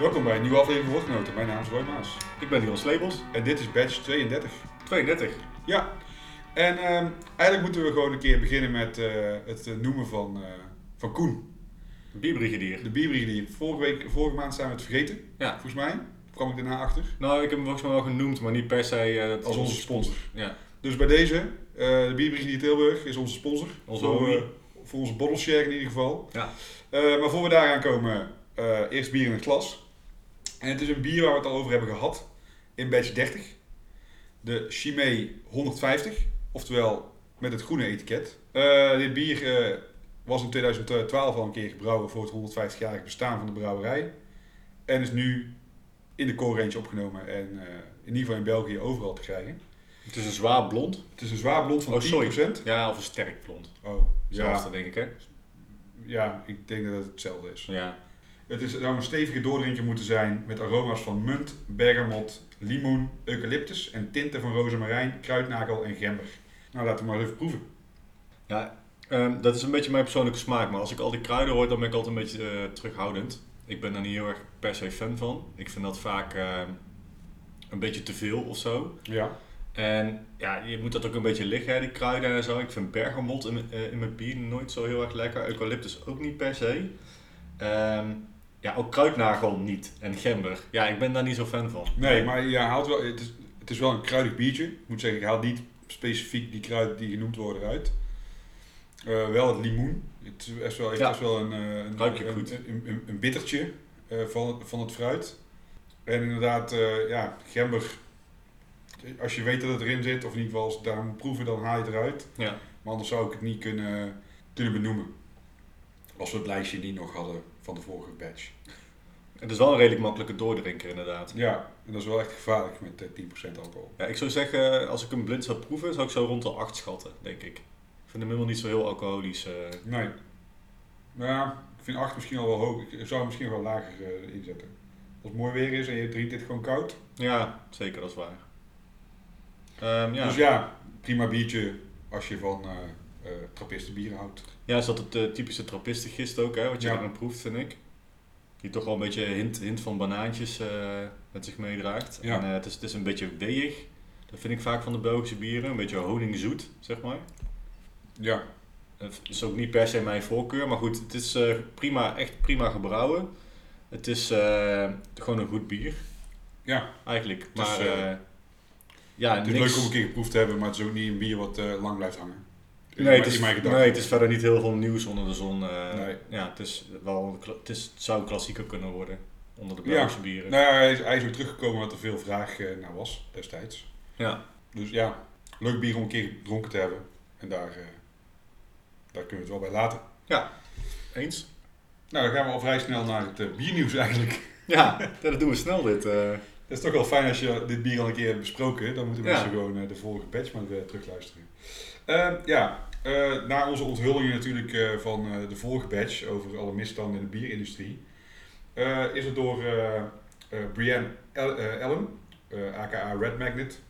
Welkom bij een nieuwe aflevering Woordgenoten. Mijn naam is Roy Maas. Ik ben Niels Labels, En dit is badge 32. 32. Ja, en ehm, eigenlijk moeten we gewoon een keer beginnen met eh, het eh, noemen van, eh, van Koen. Bierbrigadier. De bierbrigadier. Vorige, week, vorige maand zijn we het vergeten, Ja. volgens mij. kwam ik daarna achter. Nou, ik heb hem volgens mij wel genoemd, maar niet per se eh, Als onze sponsor. Ja. Dus bij deze, de bierbrigadier Tilburg is onze sponsor. Onze voor, voor onze bottle share in ieder geval. Ja. Maar voor we daar aan komen, eerst bier in het glas. En het is een bier waar we het al over hebben gehad in batch 30. De Chimay 150, oftewel met het groene etiket. Eh, dit bier eh, was in 2012 al een keer gebrouwen voor het 150-jarig bestaan van de brouwerij. En is nu in de core range opgenomen en eh, in ieder geval in België overal te krijgen. Het is een zwaar blond. Het is een zwaar blond van Oh, 10%. sorry. Ja, of een sterk blond. Oh, ja, Zelfde, denk ik, hè? ja, ik denk dat het hetzelfde is. Ja. Het is, zou een stevige doordrinker moeten zijn met aroma's van munt, bergamot, limoen, eucalyptus en tinten van rozemarijn, kruidnagel en gember. Nou, laten we maar even proeven. Ja, ehm, dat is een beetje mijn persoonlijke smaak, maar als ik al die kruiden hoor, dan ben ik altijd een beetje eh, terughoudend. Ik ben daar niet heel erg per se fan van. Ik vind dat vaak ehm, een beetje te veel of zo. Ja. En ja, je moet dat ook een beetje liggen, hè, die kruiden en zo. Ik vind bergamot in, mijn- eh, in mijn bier nooit zo heel erg lekker. Eucalyptus ook niet per se. Ehm, ja, ook kruidnagel niet. En gember. Ja, ik ben daar niet zo fan van. Nee, maar je haalt wel, het, is, het is wel een kruidig biertje. Ik moet zeggen, ik haal niet specifiek die kruiden die genoemd worden eruit. Eh, wel het limoen. Het is best wel, heeft Ja. best wel een, eh, een, een, een, een, een bittertje eh, van, het- van het fruit. En inderdaad, eh, ja, gember. Als je weet dat het erin zit, of in ieder geval als je daar moet proeven, dan haal je het eruit. Ja. Maar anders zou ik het niet kunnen, kunnen benoemen. Als we het lijstje niet nog hadden van de vorige batch. Het is wel een redelijk makkelijke doordrinker inderdaad. Ja, en dat is wel echt gevaarlijk met eh, 10% alcohol. Ja, ik zou zeggen, als ik hem blind zou proeven, zou ik zo rond de 8 schatten, denk ik. Ik vind hem helemaal niet zo heel alcoholisch. eh. Nee. Nou ja, ik vind 8 misschien al wel hoog. Ik zou hem misschien wel lager eh, inzetten. Als het mooi weer is en je drinkt dit gewoon koud. Ja, zeker, dat is waar. Ehm, ja. Dus ja, prima biertje als je van eh eh trappistenbieren houdt. Ja, is dat het eh, typische trappistengist ook, hè, wat je Ja. proeft, vind ik. Die toch wel een beetje hint, hint van banaantjes eh, met zich meedraagt. Ja. En het, is, het is een beetje weeg. Dat vind ik vaak van de Belgische bieren. Een beetje honingzoet, zeg maar. Ja, Het is ook niet per se mijn voorkeur, maar goed, het is prima, echt prima gebrouwen. Het is gewoon een goed bier, ja. eigenlijk. Het is, Maar ja, het is niks... leuk om een keer geproefd te hebben, maar het is ook niet een bier wat lang blijft hangen. Nee, het is, nee, het is verder niet heel veel nieuws onder de zon. eh. Nee. Ja, het, is wel, het, is, het zou klassieker kunnen worden onder de Ja. Belgische bieren. Nou ja, hij is, hij is ook teruggekomen omdat er veel vraag eh, naar was destijds. Ja. Dus ja, leuk bier om een keer gedronken te hebben. En daar, eh, daar kunnen we het wel bij laten. Eens? Nou, dan gaan we al vrij snel naar het biernieuws eigenlijk. Ja, dat doen we snel dit. Het is toch wel fijn als je dit bier al een keer hebt besproken. Dan moeten Ja. mensen gewoon de vorige batch maar weer terugluisteren. Eh, ja, eh, na onze onthullingen natuurlijk eh, van eh, de vorige batch over alle misstanden in de bierindustrie. is het door Brianne Allen, aka Red Magnet,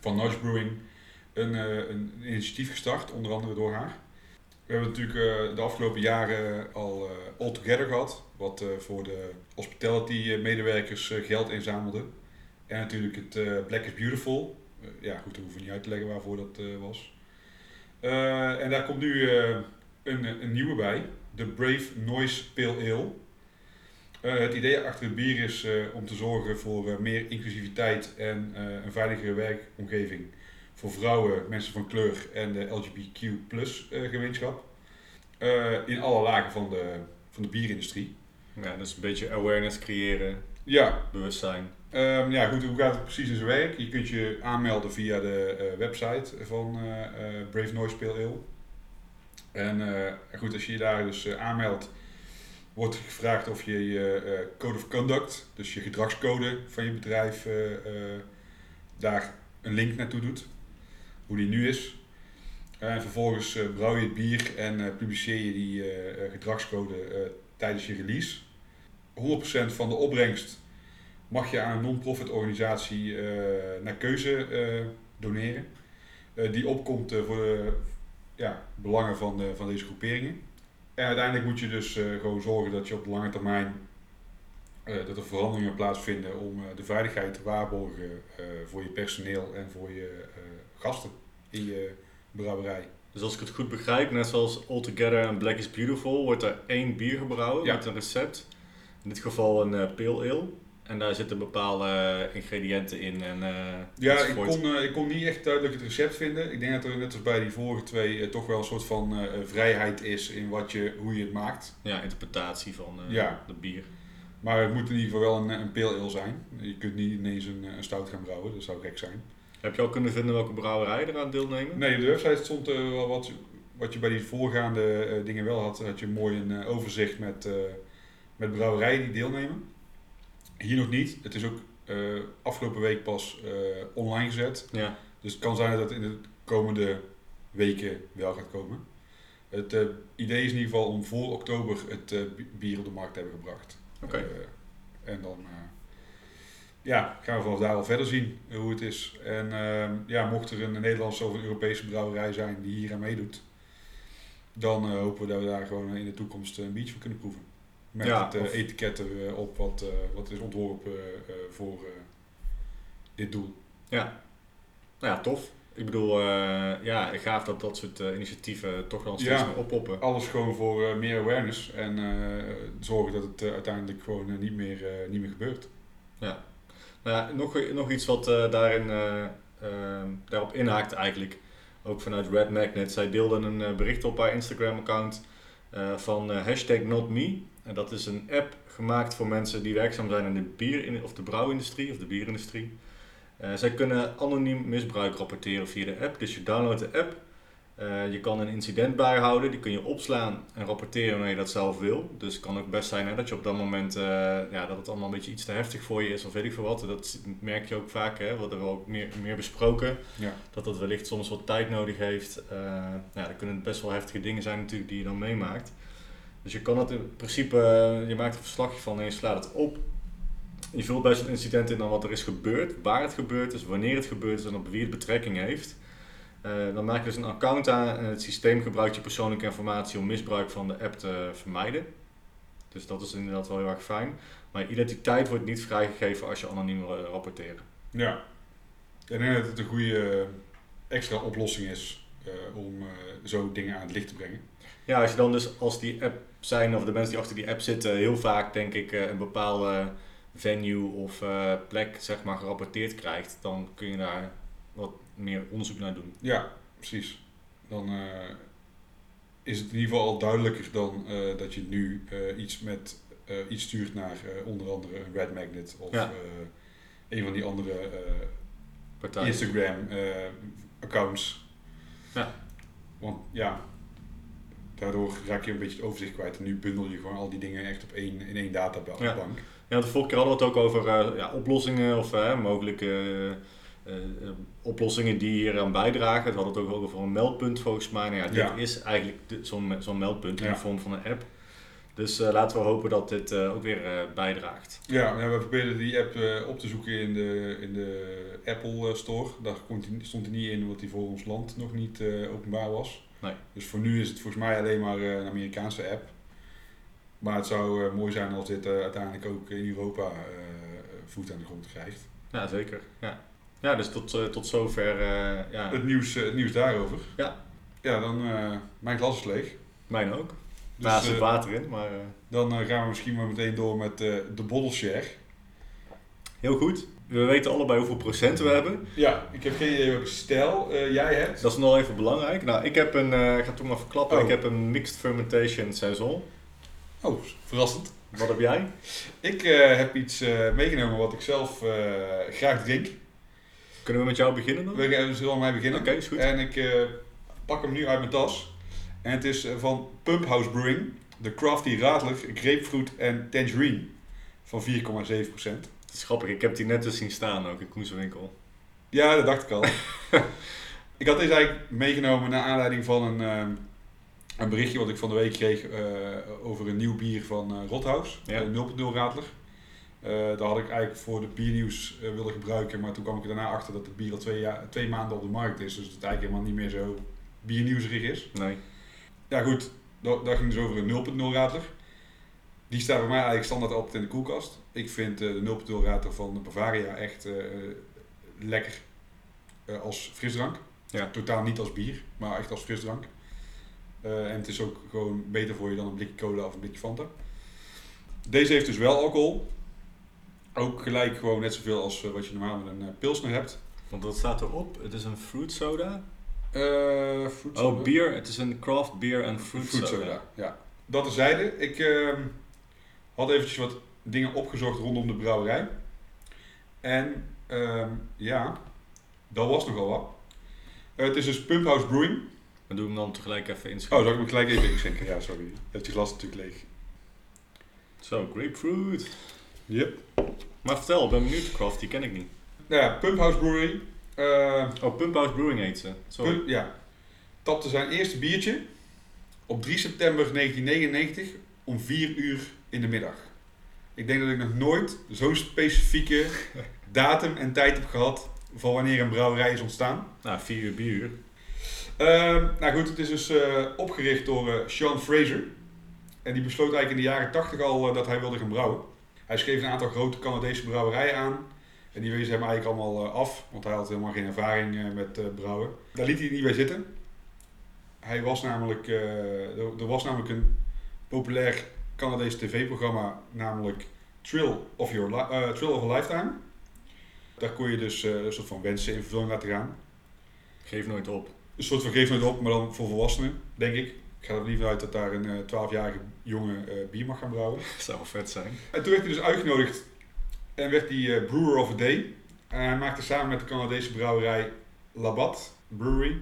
van Nudge Brewing, een, een initiatief gestart, onder andere door haar. We hebben natuurlijk de afgelopen jaren al All Together gehad, wat voor de hospitality medewerkers eh, geld inzamelde. En natuurlijk het Black is Beautiful. Ja, goed, dat hoeven we niet uit te leggen waarvoor dat was. Eh, en daar komt nu eh, een, een nieuwe bij, de Brave Noise Pale Ale. Eh, het idee achter het bier is om te zorgen voor meer inclusiviteit en een veiligere werkomgeving voor vrouwen, mensen van kleur en de LGBTQ gemeenschap. In alle lagen van de, van de bierindustrie. ja, dus een beetje awareness creëren, Ja, bewustzijn. Ehm, ja, goed, hoe gaat het precies in zijn werk? Je kunt je aanmelden via de eh, website van eh, Brave Noise. En goed, als je je daar dus aanmeldt, wordt gevraagd of je je Code of Conduct, dus je gedragscode van je bedrijf, daar een link naartoe doet. Hoe die nu is. En vervolgens brouw je het bier en publiceer je die gedragscode tijdens je release. 100% van de opbrengst mag je aan een non-profit organisatie eh, naar keuze eh, doneren. Eh, die opkomt voor de ja, belangen van, de, van deze groeperingen. En uiteindelijk moet je dus gewoon zorgen dat je op de lange termijn dat er veranderingen plaatsvinden om de veiligheid te waarborgen voor je personeel en voor je gasten in je brouwerij. Dus als ik het goed begrijp, net zoals Altogether en Black is Beautiful, wordt er één bier gebrouwen Ja. met een recept. In dit geval een pale ale. En daar zitten bepaalde ingrediënten in en eh Ja, ik kon, eh, ik kon niet echt duidelijk het recept vinden. Ik denk dat er net als bij die vorige twee eh, toch wel een soort van vrijheid is in wat je, hoe je het maakt. Ja, interpretatie van Ja. de bier. Maar het moet in ieder geval wel een, een pale ale zijn. Je kunt niet ineens een, een stout gaan brouwen, dat zou gek zijn. Heb je al kunnen vinden welke brouwerijen eraan deelnemen? Nee, op de website stond wel wat, wat je bij die voorgaande dingen wel had. Had je mooi een overzicht met, met brouwerijen die deelnemen. Hier nog niet. Het is ook eh, afgelopen week pas eh, online gezet. Ja, Dus het kan zijn dat het in de komende weken wel gaat komen. Het eh, idee is in ieder geval om voor oktober het bi- bier op de markt te hebben gebracht. oké. En dan ja, gaan we vanaf daar al verder zien hoe het is. En ja, mocht er een Nederlandse of een Europese brouwerij zijn die hier aan meedoet, dan hopen we dat we daar gewoon in de toekomst een biertje van kunnen proeven. Met Ja, het eh, of- etiket erop wat, eh, wat is ontworpen eh, voor eh, dit doel. Ja. Nou ja, tof. Ik bedoel, eh, ja, gaaf dat dat soort eh, initiatieven toch wel steeds Ja. meer oppoppen. Alles gewoon voor eh, meer awareness en eh, zorgen dat het eh, uiteindelijk gewoon eh, niet, meer, eh, niet meer gebeurt. Nou ja, nog, nog iets wat eh, daarin, eh, ehm, daarop inhaakt eigenlijk, ook vanuit Red Magnet. Zij deelden een eh, bericht op haar Instagram-account eh, van eh, hashtag NotMe. En dat is een app gemaakt voor mensen die werkzaam zijn in de bier- of de brouwindustrie of de bierindustrie. Eh, zij kunnen anoniem misbruik rapporteren via de app. Dus je downloadt de app. Eh, je kan een incident bijhouden, die kun je opslaan en rapporteren wanneer je dat zelf wil. Dus het kan ook best zijn hè, dat je op dat moment, eh, ja, dat het allemaal een beetje iets te heftig voor je is of weet ik veel wat. Dat merk je ook vaak, hè, wat er wel ook meer, meer besproken. Ja. Dat dat wellicht soms wat tijd nodig heeft. Eh ja, dat kunnen best wel heftige dingen zijn natuurlijk die je dan meemaakt. Dus je kan het in principe, eh, je maakt een verslagje van en je slaat het op. Je vult bij zo'n incident in dan wat er is gebeurd, waar het gebeurd is, wanneer het gebeurd is en op wie het betrekking heeft. Eh, dan maak je dus een account aan en het systeem gebruikt je persoonlijke informatie om misbruik van de app te vermijden. Dus dat is inderdaad wel heel erg fijn. Maar je identiteit wordt niet vrijgegeven als je anoniem wil rapporteren. Ja. Ik denk dat het een goede eh, extra oplossing is om zo dingen aan het licht te brengen. Ja, als je dan dus als die app zijn of de mensen die achter die app zitten heel vaak denk ik eh, een bepaalde venue of eh, plek zeg maar gerapporteerd krijgt, dan kun je daar wat meer onderzoek naar doen. Ja, precies. Dan eh, is het in ieder geval al duidelijker dan dat je nu iets met iets stuurt naar onder andere een Red Magnet of Ja. een van die andere. Instagram accounts. Ja. Want ja, daardoor raak je een beetje het overzicht kwijt. En nu bundel je gewoon al die dingen echt op één, in één databank. Ja. Ja, de vorige keer hadden we het ook over eh, ja, oplossingen of eh, mogelijke eh, oplossingen die hier aan bijdragen. We hadden het ook over een meldpunt volgens mij. Nou ja, dit Ja. is eigenlijk zo'n zo'n meldpunt in Ja. de vorm van een app. Dus laten we hopen dat dit ook weer bijdraagt. Ja, we probeerden die app op te zoeken in de, in de Apple Store. Daar stond hij niet in, omdat die voor ons land nog niet openbaar was. Nee. Dus voor nu is het volgens mij alleen maar eh, een Amerikaanse app. Maar het zou eh, mooi zijn als dit eh, uiteindelijk ook in Europa voet aan de grond krijgt. Ja, zeker. Ja, ja dus tot, tot zover. ja, Het nieuws, het nieuws daarover. Ja. Ja, dan mijn glas is leeg. mijn ook. Dus, Nou, er zit water in, maar... dan gaan we misschien maar meteen door met de bottle share. Heel goed. We weten allebei hoeveel procent we hebben. Ja, ik heb geen idee welke stijl eh, jij hebt. Dat is nog even belangrijk. Nou, ik heb een, eh, ik ga het toch maar verklappen, Oh. ik heb een mixed fermentation saison. Oh, verrassend. Wat heb jij? Ik eh, heb iets meegenomen wat ik zelf graag drink. Kunnen we met jou beginnen dan? We gaan zullen mij beginnen. Oké, is goed. En ik pak hem nu uit mijn tas. En het is van Pump House Brewing. De Crafty Radler Grapefruit en Tangerine. Van 4,7%. Het is grappig, ik heb die net dus zien staan ook in Koesenwinkel. Ja, dat dacht ik al. ik had deze eigenlijk meegenomen naar aanleiding van een, ehm, een berichtje wat ik van de week kreeg eh, over een nieuw bier van eh Rothaus. Ja. Een 0.0 Radler. Eh daar had ik eigenlijk voor de biernieuws eh, willen gebruiken, maar toen kwam ik daarna achter dat het bier al twee, jaar, twee maanden op de markt is. Dus dat het eigenlijk helemaal niet meer zo biernieuwsrig is. Nee. Ja goed, dat, dat ging dus over een 0.0 Radler. Die staat bij mij eigenlijk standaard altijd in de koelkast. Ik vind eh, de 0.0 Rater van de Bavaria echt eh, lekker eh, als frisdrank. Ja. Totaal niet als bier, maar echt als frisdrank. En het is ook gewoon beter voor je dan een blikje cola of een blikje Fanta. Deze heeft dus wel alcohol. Ook gelijk gewoon net zoveel als wat je normaal met een pilsner hebt. Want wat staat erop? Het is een fruit soda. Fruit Oh, bier. Het is een craft beer en fruit, Fruit soda. soda, ja. Dat terzijde. Ik ehm, had eventjes wat dingen opgezocht rondom de brouwerij. En ehm, ja, dat was nogal wat. Het is dus Pump House Brewing. We doen hem dan tegelijk even Oh, inschrijven. zal ik hem gelijk even inschenken? Ja, sorry. Het je glas natuurlijk leeg. Zo, grapefruit. Yep. Maar vertel, ik ben benieuwd. Craft, die ken ik niet. Nou ja, Pump House Brewery. eh, Oh, Pump House Brewing heet ze. Sorry. Pump- ja. Tapte zijn eerste biertje op 3 september 1999 om 4 uur in de middag. Ik denk dat ik nog nooit zo'n specifieke datum en tijd heb gehad van wanneer een brouwerij is ontstaan. Nou, 4 uur bier. Ehm, nou goed, het is dus eh, opgericht door eh, Sean Fraser. En die besloot eigenlijk in de jaren 80 al eh, dat hij wilde gaan brouwen. Hij schreef een aantal grote Canadese brouwerijen aan. En die wezen hem eigenlijk allemaal af, want hij had helemaal geen ervaring met brouwen. Daar liet hij niet bij zitten. Hij was namelijk, er was namelijk een populair Canadees tv-programma, namelijk Thrill of, Your eh, Thrill of a Lifetime. Daar kon je dus eh, een soort van wensen in vervulling laten gaan. Geef nooit op. Een soort van geef nooit op, maar dan voor volwassenen, denk ik. Ik ga er liever uit dat daar een eh, 12-jarige jongen eh, bier mag gaan brouwen. Dat zou wel vet zijn. En toen werd hij dus uitgenodigd en werd hij Brewer of the Day. En hij maakte samen met de Canadese brouwerij Labatt Brewery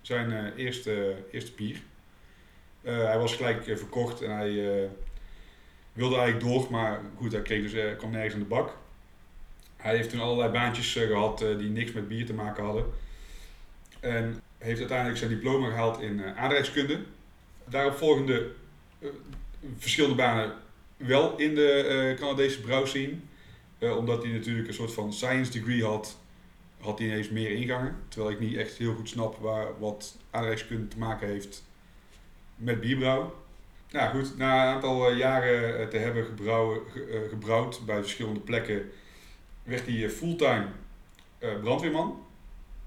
zijn eerste, eerste bier. Eh, hij was gelijk eh, verkocht en hij eh, wilde eigenlijk door, maar goed, hij kreeg dus, kwam nergens aan de bak. Hij heeft toen allerlei baantjes eh, gehad eh, die niks met bier te maken hadden. En heeft uiteindelijk zijn diploma gehaald in aardrijkskunde. Daarop volgende verschillende banen wel in de Canadese brouwscene. Omdat hij natuurlijk een soort van science degree had, had hij ineens meer ingangen. Terwijl ik niet echt heel goed snap waar, wat aardrijkskunde te maken heeft met bierbrouwen. Nou goed, na een aantal eh, jaren eh, te hebben gebrouwen, ge- eh, gebrouwd bij verschillende plekken, werd hij fulltime brandweerman.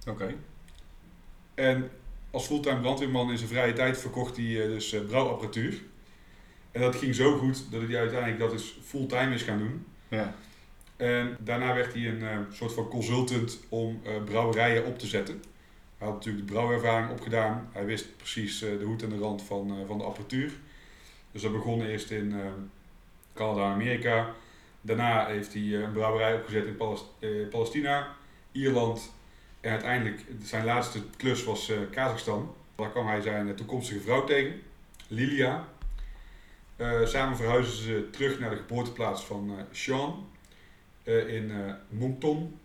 Oké. En als fulltime brandweerman in zijn vrije tijd verkocht hij dus brouwapparatuur. En dat ging zo goed dat hij uiteindelijk dat dus fulltime is gaan doen. Ja. En daarna werd hij een soort van consultant om brouwerijen op te zetten. Hij had natuurlijk de brouwervaring opgedaan. Hij wist precies eh, de hoed en de rand van, eh, van de apparatuur. Dus dat begon eerst in eh, Canada en Amerika. Daarna heeft hij een brouwerij opgezet in Palestina, Ierland. En uiteindelijk, zijn laatste klus was Kazachstan. Daar kwam hij zijn toekomstige vrouw tegen, Lilia. Samen verhuisden ze terug naar de geboorteplaats van Sean in Moncton.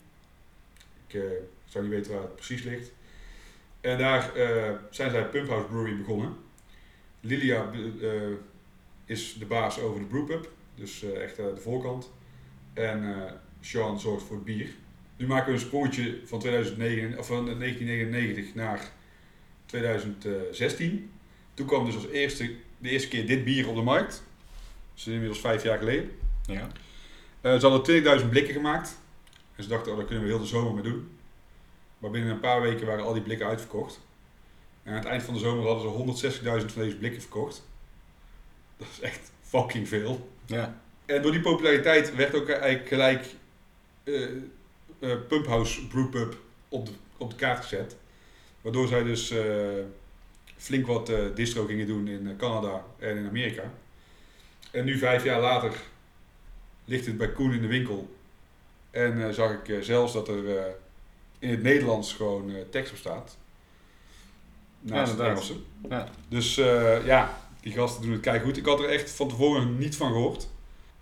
Ik zou niet weten waar het precies ligt. En daar eh, zijn zij Pump House Brewery begonnen. Lilia eh, is de baas over de brewpub, dus eh, echt de voorkant. En Sean zorgt voor het bier. Nu maken we een sprongetje van, 2009, of van 1999 naar 2016. Toen kwam dus als eerste, de eerste keer dit bier op de markt. Dat is inmiddels vijf jaar geleden. Ja. Ze hadden 20.000 blikken gemacht. En ze dachten, oh, daar kunnen we heel de zomer mee doen. Maar binnen een paar weken waren al die blikken uitverkocht. En aan het eind van de zomer hadden ze 160.000 van deze blikken verkocht. Dat is echt fucking veel. Ja. En door die populariteit werd ook eigenlijk gelijk eh eh, Pump House Brewpub op de, op de kaart gezet. Waardoor zij dus eh, flink wat distro gingen doen in Canada en in Amerika. En nu vijf jaar later ligt het bij Koen in de winkel. En zag ik zelfs dat er in het Nederlands gewoon eh, tekst op staat. Naast het inderdaad. Engelse. Ja. Dus eh, ja, die gasten doen het kei goed. Ik had er echt van tevoren niet van gehoord.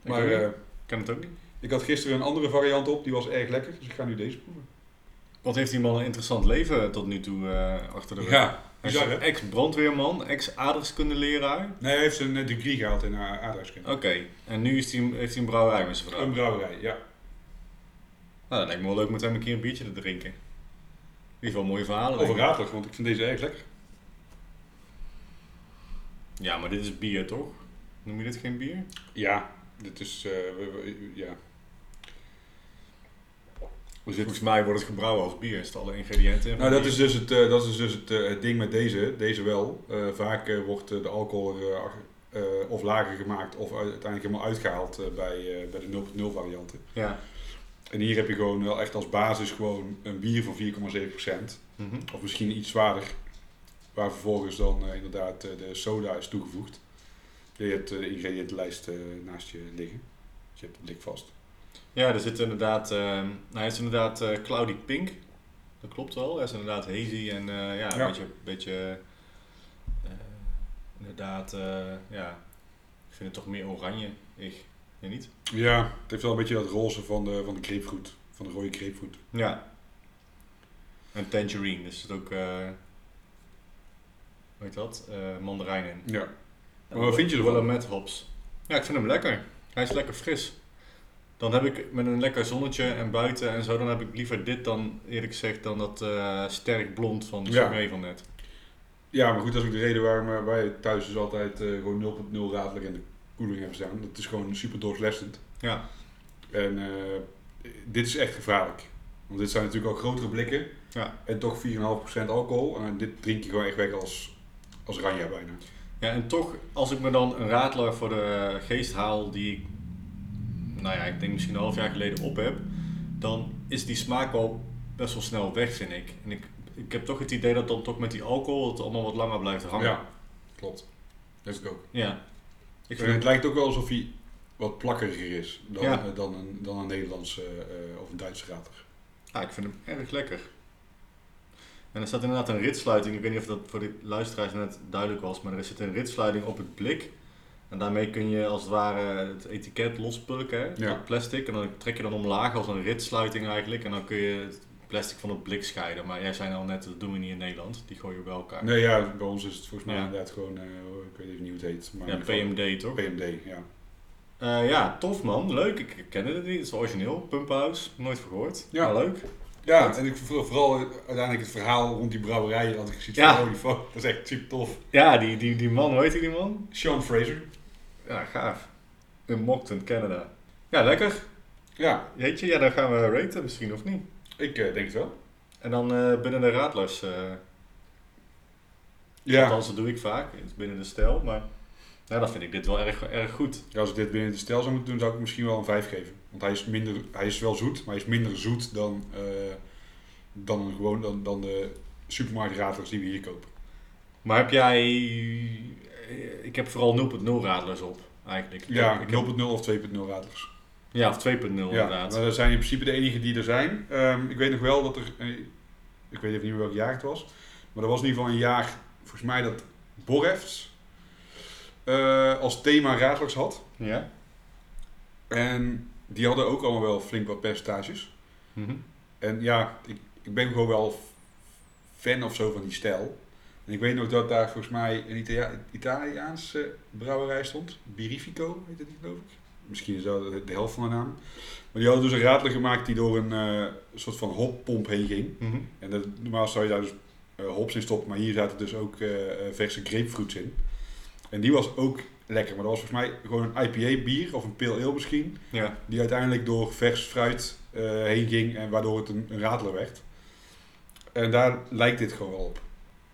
Maar Ik ook eh, ken het ook niet. ik had gisteren een andere variant op, die was erg lekker. Dus ik ga nu deze proeven. Wat heeft die man een interessant leven tot nu toe achter de rug? Ja, ex-brandweerman, ex-aardrijkskundeleraar. Nee, hij heeft een degree gehaald in aardrijkskunde. Oké, en nu is hij, heeft hij een brouwerij met zijn vrouw. Een brouwerij, ja. Nou, dat lijkt me wel leuk met hem een keer een biertje te drinken. In ieder geval mooie verhalen. Overratelig, want ik vind deze erg lekker. Ja, maar dit is bier toch? Noem je dit geen bier? Ja, dit is, eh, we- we- ja. Volgens mij wordt het gebrouwen als bier. Is het alle ingrediënten in? Nou, dat is dus het, eh, dat is dus het, eh, het ding met deze. Deze wel. Vaak wordt de alcohol of lager gemaakt of uit- uiteindelijk helemaal uitgehaald eh, bij, bij de 0.0 varianten. Ja. En hier heb je gewoon wel echt als basis gewoon een bier van 4,7%. Mhm. Of misschien iets zwaarder. Waar vervolgens dan eh, inderdaad eh, de soda is toegevoegd. Je hebt eh, de ingrediëntenlijst eh, naast je liggen. Dus je hebt de blik vast. Ja, er zit inderdaad, eh, nou, hij is inderdaad eh, cloudy pink. Dat klopt wel. Hij is inderdaad hazy en eh, ja, een Ja. beetje, beetje eh, inderdaad, eh, ja, ik vind het toch meer oranje. Ik, je niet? Ja, het heeft wel een beetje dat roze van de, van de grapefruit. Van de rode grapefruit. Ja. En tangerine, dus zit ook, eh hoe heet dat? Eh mandarijn in. Ja. Maar wat vind je ervan? Wel met hops. Ja, ik vind hem lekker. Hij is lekker fris. Dan heb ik met een lekker zonnetje en buiten en zo, dan heb ik liever dit dan eerlijk gezegd dan dat eh, sterk blond van de Ja. Van net. Ja, maar goed, dat is ook de reden waarom wij thuis dus altijd gewoon 0.0 radler in de koeling hebben staan. Dat is gewoon super doorslessend. Ja, En eh, dit is echt gevaarlijk. Want dit zijn natuurlijk ook grotere blikken. Ja. En toch 4,5% alcohol. En dit drink je gewoon echt weg als, als ranja bijna. ja, en toch, als ik me dan een radler voor de geest haal die ik, nou ja, ik denk misschien een half jaar geleden op heb, dan is die smaak al best wel snel weg, vind ik. En ik, ik heb toch het idee dat dan toch met die alcohol het allemaal wat langer blijft hangen. Ja, klopt. Dat is het ook. Ja. Ik En vind het lijkt ook wel alsof hij wat plakkeriger is dan, Ja. eh, dan, een, dan een Nederlandse eh, of een Duitse radler. Ja, ik vind hem erg lekker. En er staat inderdaad een ritsluiting. Ik weet niet of dat voor de luisteraars net duidelijk was, maar er zit een ritsluiting op het blik. En daarmee kun je als het ware het etiket lospulken, hè, Ja. plastic. En dan trek je dan omlaag als een ritsluiting eigenlijk. En dan kun je het plastic van het blik scheiden. Maar jij zei al net, dat doen we niet in Nederland. Die gooien we bij elkaar. Nee, ja, bij ons is het volgens mij Ja. inderdaad gewoon, eh, ik weet even niet hoe het heet. Maar ja, PMD toch? PMD, ja. Eh, ja, tof man. Leuk. Ik kende het niet. Het is origineel. Pumphouse. Nooit verhoord. Ja. Maar leuk. Ja, en ik vond vooral uiteindelijk het verhaal rond die brouwerij had ik gezien Ja. van, holy fuck, dat is echt super tof. Ja, die, die, die man, hoe heet die man? Sean Fraser. Ja, gaaf. In Moncton, Canada. Ja, lekker. Ja, Jeetje, ja, dan gaan we raten misschien, of niet? Ik eh, denk het wel. En dan eh, binnen de radlers. eh Ja. Althans, dat doe ik vaak. Binnen de stijl, maar... Ja, dan vind ik dit wel erg, erg goed. Ja, als ik dit binnen de stijl zou moeten doen, zou ik misschien wel een 5 geven. Want hij is, minder, hij is wel zoet, maar hij is minder zoet dan, eh, dan, gewoon, dan, dan de supermarktradlers die we hier kopen. Maar heb jij... Ik heb vooral 0.0 radlers op, eigenlijk. Ja, heb- ik heb- 0.0 of 2.0 radlers. Ja, of 2.0 Ja, inderdaad. maar dat zijn in principe de enige die er zijn. Ehm, ik weet nog wel dat er, eh, ik weet even niet meer welk jaar het was, maar er was in ieder geval een jaar, volgens mij dat Borefts eh, als thema radlers had. Ja? En die hadden ook allemaal wel flink wat percentages. Mhm. En ja, ik, ik ben gewoon wel fan of zo van die stijl. En ik weet nog dat daar volgens mij een Italia Italiaanse brouwerij stond. Birifico heet het geloof ik. Misschien is dat de, helft van de naam. Maar die hadden dus een radler gemaakt die door een eh, soort van hoppomp heen ging. Mhm. En dat, normaal zou je daar dus eh, hops in stoppen, maar hier zaten dus ook eh, verse grapefruits in. En die was ook lekker, maar dat was volgens mij gewoon een IPA bier of een pale ale misschien. Ja. Die uiteindelijk door vers fruit heen ging en waardoor het een, een radler werd. En daar lijkt dit gewoon wel op.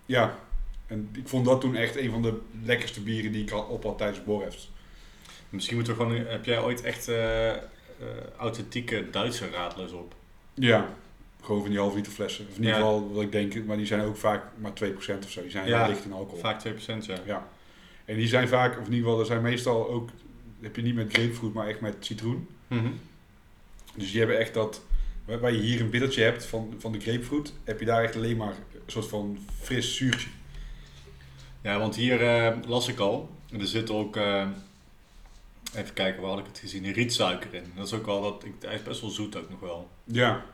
Ja, en ik vond dat toen echt een van de lekkerste bieren die ik op had tijdens Borefs. Misschien moeten we gewoon... Heb jij ooit echt eh, eh, authentieke Duitse radlers op? Ja, gewoon van die half liter flessen. Of in ieder geval wat ik denk, maar die zijn ook vaak maar 2% of zo. Die zijn Ja, licht in alcohol. Vaak 2%, ja. Ja. En die zijn vaak, of in ieder geval, er zijn meestal ook, heb je niet met grapefruit, maar echt met citroen. Mhm. Dus die hebben echt dat, waar je hier een bittertje hebt van, van de grapefruit, heb je daar echt alleen maar een soort van fris zuurtje. Ja, want hier eh, las ik al. Er zit ook, even kijken, waar had ik het gezien? Rietsuiker in. Dat is ook wel, dat, ik, hij is best wel zoet ook nog wel. Ja.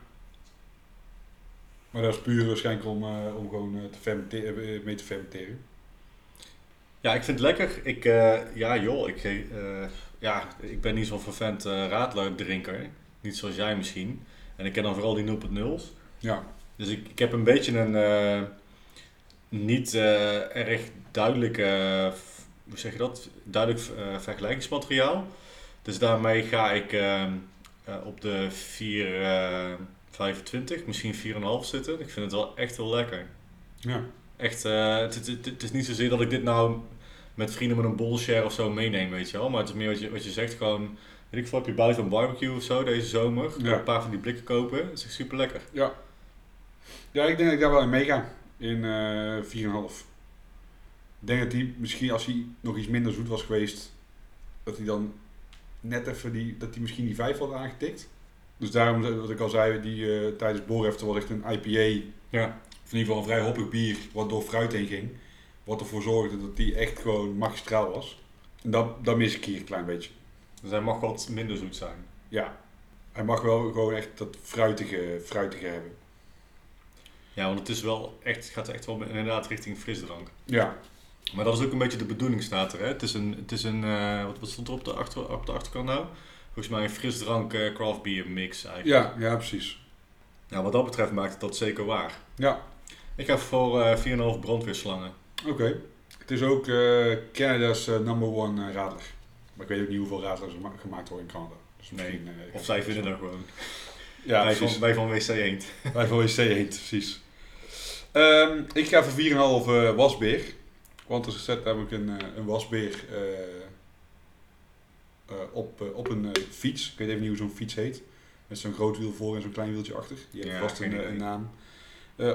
Maar dat is puur waarschijnlijk om, eh, om gewoon eh, te fermenteren, eh, mee te fermenteren. Ja, ik vind het lekker. Ik, ja joh, ik, ja, ik ben niet zo'n vervent radlerdrinker. Niet zoals jij misschien. En ik ken dan vooral die 0.0's. Ja. Dus ik, ik heb een beetje een niet erg duidelijke hoe zeg je dat, duidelijk eh, vergelijkingsmateriaal. Dus daarmee ga ik ehm, eh, op de 4,25, misschien 4,5 zitten. Ik vind het wel echt heel lekker. Ja. Echt, eh, het, is niet zozeer dat ik dit nou met vrienden met een bullshare of zo meeneem, weet je wel. Maar het is meer wat je, wat je zegt, gewoon, weet ik veel, heb je buiten een barbecue of zo deze zomer. Ja. Een paar van die blikken kopen, dat is echt super lekker. Ja. Ja, ik denk dat ik daar wel in meega. In eh 4,5. Ik denk dat die misschien als hij nog iets minder zoet was geweest, dat hij dan net even die, dat hij misschien die 5 had aangetikt. Dus daarom, wat ik al zei, die eh, tijdens Borefte was echt een IPA, Ja. of in ieder geval een vrij hoppig bier, wat door fruit heen ging. Wat ervoor zorgde dat die echt gewoon magistraal was. En dat, dat mis ik hier een klein beetje. Dus hij mag wat minder zoet zijn. Ja, hij mag wel gewoon echt dat fruitige, fruitige hebben. Ja, want het is wel echt, gaat echt wel inderdaad richting frisdrank. Ja, Maar dat is ook een beetje de bedoeling, staat er. Hè? Het is een, het is een eh, wat, wat stond er op de, achter, op de achterkant nou? Volgens mij een frisdrank eh craft beer mix eigenlijk. ja, ja precies. Nou, wat dat betreft maakt het dat zeker waar. Ja, Ik ga voor eh 4,5 brandweerslangen. Oké. Het is ook Canada's number one radler. Maar ik weet ook niet hoeveel radlers er ma- gemaakt worden in Canada. Dus Nee, Of zij vinden dat gewoon. Ja, wij, precies. van, wij van WC Eend. Wij van WC heet, precies. Ehm, ik ga voor 4,5 eh wasbeer. Want er zet namelijk een, eh, een wasbeer eh, eh, op, op een fiets. Ik weet even niet hoe zo'n fiets heet. Met zo'n groot wiel voor en zo'n klein wieltje achter. Die heeft Ja, vast een, een naam.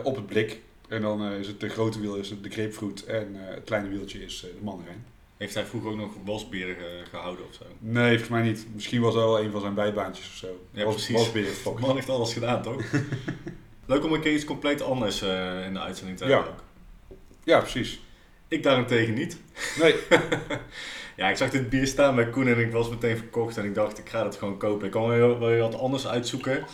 Op het blik. En dan is het de grote wiel is de grapefruit en het kleine wieltje is de mandarijn. Heeft hij vroeger ook nog wasbieren ge- gehouden of zo? Nee, volgens mij niet. Misschien was dat wel een van zijn bijbaantjes of zo. Ja, was, precies. fuck. man heeft alles gedaan, toch? Leuk om een keer iets compleet anders in de uitzending te Ja. hebben ook. Ja, precies. Ik daarentegen niet. Nee, Ja, ik zag dit bier staan bij Koen en ik was meteen verkocht en ik dacht, ik ga het gewoon kopen. Ik kan wel, weer wat anders uitzoeken,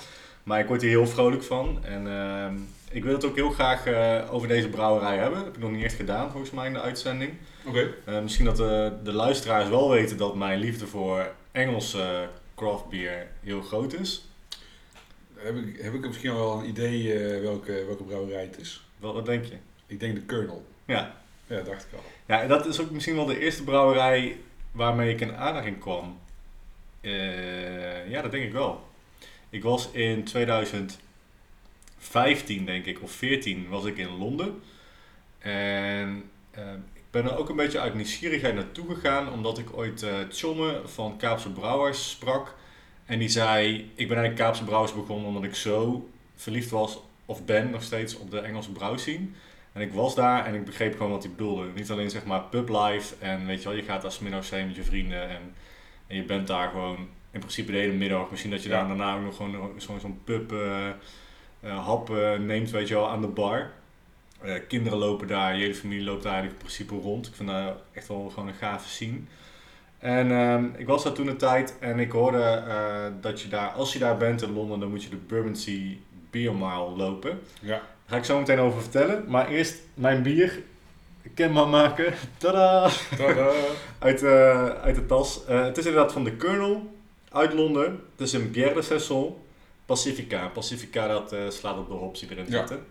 maar ik word hier heel vrolijk van. En ehm, ik wil het ook heel graag eh, over deze brouwerij hebben. Dat heb ik nog niet echt gedaan volgens mij in de uitzending. oké. Eh, misschien dat de, de luisteraars wel weten dat mijn liefde voor Engelse craft beer heel groot is. Heb ik, heb ik misschien wel een idee eh, welke, welke brouwerij het is? Wat, wat denk je? Ik denk de Colonel. Ja. Ja, dacht ik al. Ja, en dat is ook misschien wel de eerste brouwerij waarmee ik in aanraking kwam. Eh, ja, dat denk ik wel. Ik was in 2015, denk ik, of 14, was ik in Londen. En eh, ik ben er ook een beetje uit nieuwsgierigheid naartoe gegaan, omdat ik ooit eh Tjomme van Kaapse Brouwers sprak. En die zei, ik ben eigenlijk Kaapse Brouwers begonnen omdat ik zo verliefd was, of ben nog steeds, op de Engelse brouwscene. En ik was daar en ik begreep gewoon wat hij bedoelde. Niet alleen zeg maar pub life en weet je wel, je gaat daar 's middags heen met je vrienden en, en je bent daar gewoon in principe de hele middag. Misschien dat je Ja. daar daarna ook nog gewoon zo'n zo'n pub eh, eh, hap eh, neemt, weet je wel, aan de bar. Eh, kinderen lopen daar, je hele familie loopt daar eigenlijk in principe rond. Ik vind dat echt wel gewoon een gave scene. En ehm, ik was daar toen een tijd en ik hoorde eh, dat je daar, als je daar bent in Londen, dan moet je de Bermondsey Beer Mile lopen. Ja. Daar ga ik zo meteen over vertellen. Maar eerst mijn bier kenbaar maken. Tada! Tada. Uit, eh, uit de tas. Eh, het is inderdaad van de Colonel uit Londen. Het is een Bière de Saison Pacifica. Pacifica dat eh, slaat op de hops die erin Ja. zitten.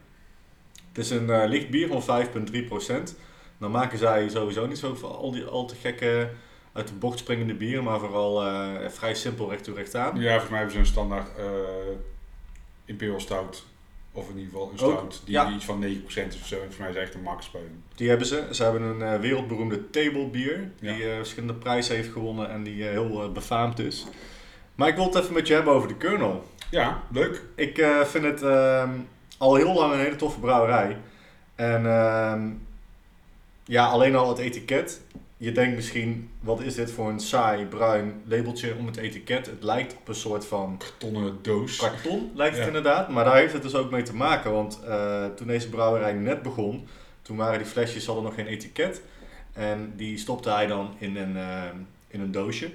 Het is een licht bier van 5,3%. Dan maken zij sowieso niet zo van al die al te gekke uit de bocht springende bieren, maar vooral vrij simpel recht toe recht aan. Ja, volgens mij hebben ze een standaard Imperial Stout. Of in ieder geval een stout die ja. iets van 9% is of zo. En volgens mij is echt een max bij hem. Die hebben ze. Ze hebben een eh, wereldberoemde tablebier. Die Ja. eh, verschillende prijzen heeft gewonnen en die eh, heel befaamd is. Maar ik wil het even met je hebben over de Colonel. Ja, leuk. Ik vind het ehm, al heel lang een hele toffe brouwerij. En ehm, ja, alleen al het etiket. Je denkt misschien, wat is dit voor een saai bruin labeltje om het etiket? Het lijkt op een soort van Tonnen doos. karton, lijkt het Ja. inderdaad. Maar daar heeft het dus ook mee te maken. Want eh, toen deze brouwerij net begon, toen waren die flesjes hadden nog geen etiket. En die stopte hij dan in een, ehm, in een doosje.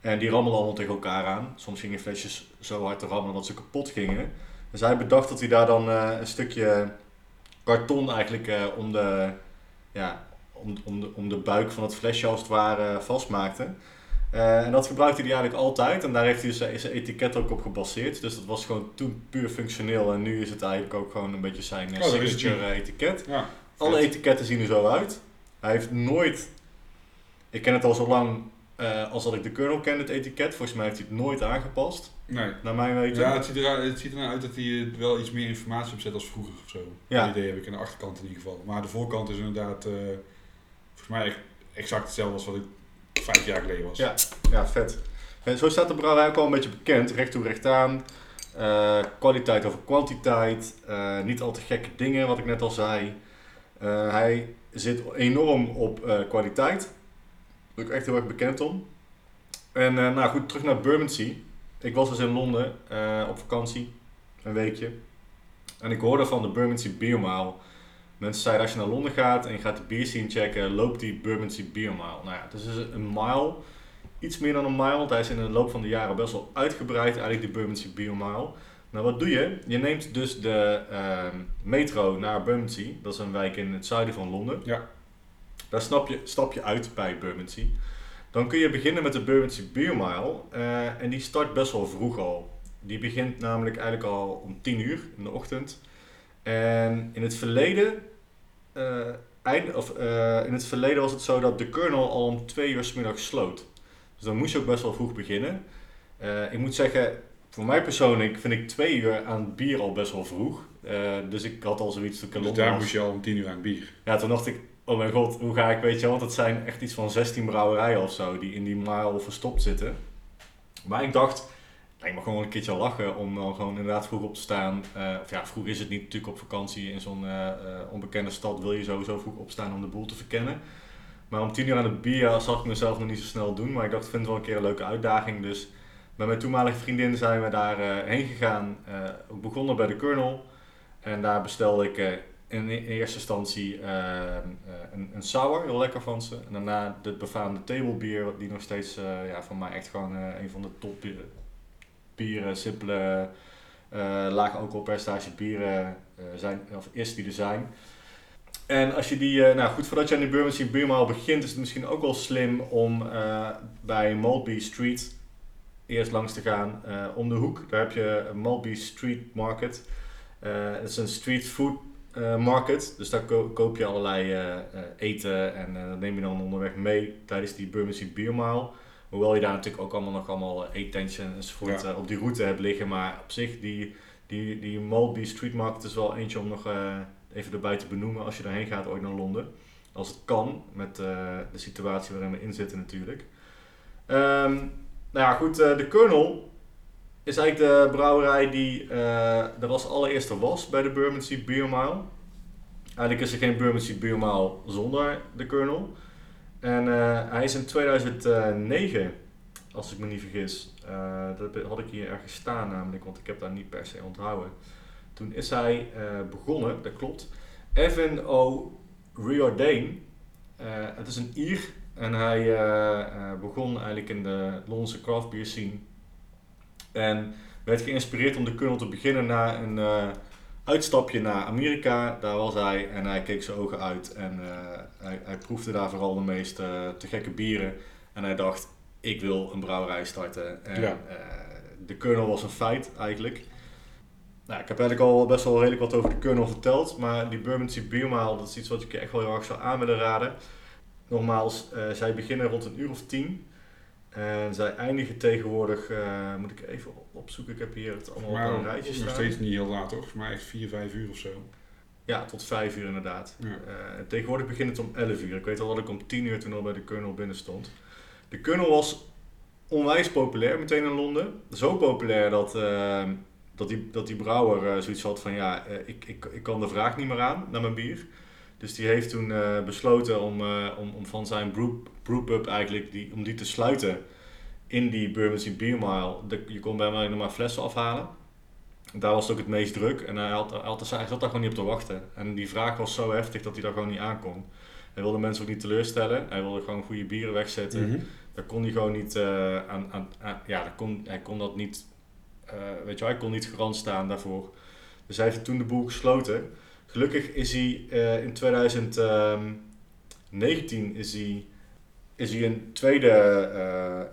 En die rammelden allemaal tegen elkaar aan. Soms gingen flesjes zo hard te rammelen dat ze kapot gingen. Dus hij bedacht dat hij daar dan eh, een stukje karton eigenlijk eh, om, de, ja, om, om, de, om de buik van het flesje als het ware vastmaakte. Eh, en dat gebruikte hij eigenlijk altijd. En daar heeft hij dus zijn, zijn etiket ook op gebaseerd. Dus dat was gewoon toen puur functioneel. En nu is het eigenlijk ook gewoon een beetje zijn eh, Oh, signature etiket. Ja. Alle etiketten zien er zo uit. Hij heeft nooit Ik ken het al zo lang eh, als dat ik de kernel ken, het etiket. Volgens mij heeft hij het nooit aangepast, Nee. naar mijn weten. Ja, het ziet, eruit, het ziet er nou uit dat hij er wel iets meer informatie op zet als vroeger of zo. Ja. Dat idee heb ik aan de achterkant in ieder geval. Maar de voorkant is inderdaad, volgens mij exact hetzelfde als wat ik vijf jaar geleden was. Ja. Ja, vet. En zo staat de brouwerij ook al een beetje bekend. Recht toe, recht aan. Eh, kwaliteit over kwantiteit. Eh, niet al te gekke dingen, wat ik net al zei. Eh, hij zit enorm op kwaliteit. Daar ik echt heel erg bekend om. En nou goed, terug naar Bermondsey. Ik was dus in Londen op vakantie. Een weekje. En ik hoorde van de Bermondsey Beer Mile. Mensen zeiden als je naar Londen gaat en je gaat de bierscene checken, loopt die Bermondsey Beer Mile. Nou ja, het is dus een mile iets meer dan een mile, want hij is in de loop van de jaren best wel uitgebreid, eigenlijk die Bermondsey Beer Mile. Nou, wat doe je? Je neemt dus de ehm, metro naar Bermondsey, dat is een wijk in het zuiden van Londen. Ja. Daar stap je, stap je uit bij Bermondsey. Dan kun je beginnen met de Bermondsey Beer Mile eh, en die start best wel vroeg al. Die begint namelijk eigenlijk al om 10 uur in de ochtend. En in het verleden, eh, eind, of, eh, in het verleden was het zo dat de kernel al om 2 uur 's middags sloot. Dus dan moest je ook best wel vroeg beginnen. Eh, ik moet zeggen, voor mij persoonlijk vind ik 2 uur aan bier al best wel vroeg. Dus ik had al zoiets ik in Dus daar moest je al om tien uur aan bier. Ja, toen dacht ik, oh mijn god, hoe ga ik, weet je want het zijn echt iets van 16 brouwerijen of zo die in die mile verstopt zitten. Maar ik dacht, ik mag gewoon een keertje lachen om gewoon inderdaad vroeg op te staan. Eh, of ja, vroeg is het niet natuurlijk op vakantie in zo'n eh, eh, onbekende stad wil je sowieso vroeg opstaan om de boel te verkennen. Maar om 10 uur aan het bier zag ik mezelf nog niet zo snel doen, maar ik dacht, vind het wel een keer een leuke uitdaging. Dus met mijn toenmalige vriendin zijn we daar eh, heen gegaan. Ook begonnen bij de Kernel. En daar bestelde ik in, eerste instantie een, een sour, heel lekker van ze. En daarna de befaamde tablebier, die nog steeds ja, van mij echt gewoon een van de top bieren, simpele, eh laag alcoholpercentage bieren eh, zijn, of is die er zijn. En als je die, eh, nou goed, voordat je aan die Bermondsey Biermaal begint, is het misschien ook wel slim om bij Maltby Street eerst langs te gaan om de hoek. Daar heb je Maltby Street Market. Het is een street food market, dus daar ko- koop je allerlei eten en dat neem je dan onderweg mee tijdens die Bermondsey Beer Mile. Hoewel je daar natuurlijk ook allemaal nog allemaal eh, eettentjes enzovoort Ja. eh, op die route hebt liggen, maar op zich die, die, die Maltby Street Market is wel eentje om nog eh, even erbij te benoemen als je daarheen gaat ooit naar Londen. Als het kan, met de situatie waarin we in zitten natuurlijk. Ehm, nou ja, goed, de Colonel is eigenlijk de brouwerij die eh er als allereerste was bij de Bermondsey Beer Mile. Eigenlijk is er geen Bermondsey Beer Mile zonder de Colonel. En eh, hij is in 2009, als ik me niet vergis, eh, dat had ik hier ergens staan namelijk, want ik heb daar niet per se onthouden. Toen is hij eh, begonnen, dat klopt. Evan O. Riordan, het is een Ier en hij begon eigenlijk in de Londense craft beer scene. En werd geïnspireerd om de kernel te beginnen na een uitstapje naar Amerika. Daar was hij en hij keek zijn ogen uit en eh, hij, hij proefde daar vooral de meest eh, te gekke bieren. En hij dacht, ik wil een brouwerij starten. En Ja. eh, de kernel was een feit eigenlijk. Nou, ik heb eigenlijk al best wel redelijk wat over de kernel verteld, maar die Bermondsey Beer Mile, dat is iets wat ik je echt wel heel erg zou aan willen raden. Nogmaals, zij beginnen rond een uur of tien. En zij eindigen tegenwoordig, eh, moet ik even opzoeken, ik heb hier het allemaal Maar op een rijtje nog staan. steeds niet heel laat hoor. Volgens mij echt 4, 5 uur of zo. Ja, tot vijf uur inderdaad. Ja. Eh, tegenwoordig begint het om 11 uur. Ik weet al dat ik om 10 uur toen al bij de Kernel binnen stond. De Kernel was onwijs populair meteen in Londen. Zo populair dat, eh, dat, die, dat die brouwer zoiets had van ja, ik, ik, ik kan de vraag niet meer aan naar mijn bier. Dus die heeft toen eh, besloten om, eh, om, om van zijn brew, brewpub eigenlijk, die, om die te sluiten in die Bermondsey Beer Mile. De, je kon bij mij nog maar flessen afhalen. Daar was het ook het meest druk en hij, had, hij, had, hij zat daar gewoon niet op te wachten. En die vraag was zo heftig dat hij daar gewoon niet aankon. Hij wilde mensen ook niet teleurstellen. Hij wilde gewoon goede bieren wegzetten. Mhm. Daar kon hij gewoon niet eh, aan, aan, aan- ja, daar kon, hij kon dat niet, weet je hij kon niet garant staan daarvoor. Dus hij heeft toen de boel gesloten. Gelukkig is hij eh, in 2019 is hij, is hij een tweede eh eh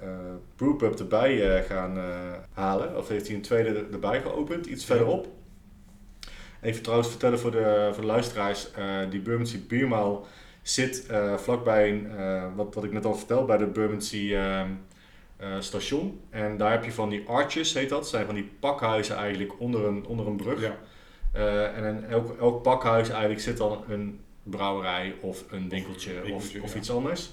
brewpub erbij gaan halen. Of heeft hij een tweede er- erbij geopend, iets verderop. Even trouwens vertellen voor de, voor de luisteraars, die Bermondsey Beer Mile zit vlakbij, een, wat, wat ik net al vertelde, bij de Bermondsey station. En daar heb je van die arches, heet dat. zijn van die pakhuizen eigenlijk onder een, onder een brug. Ja. Eh, en in elk, elk pakhuis eigenlijk zit dan een brouwerij of een winkeltje, winkeltje, of, of ja. iets anders.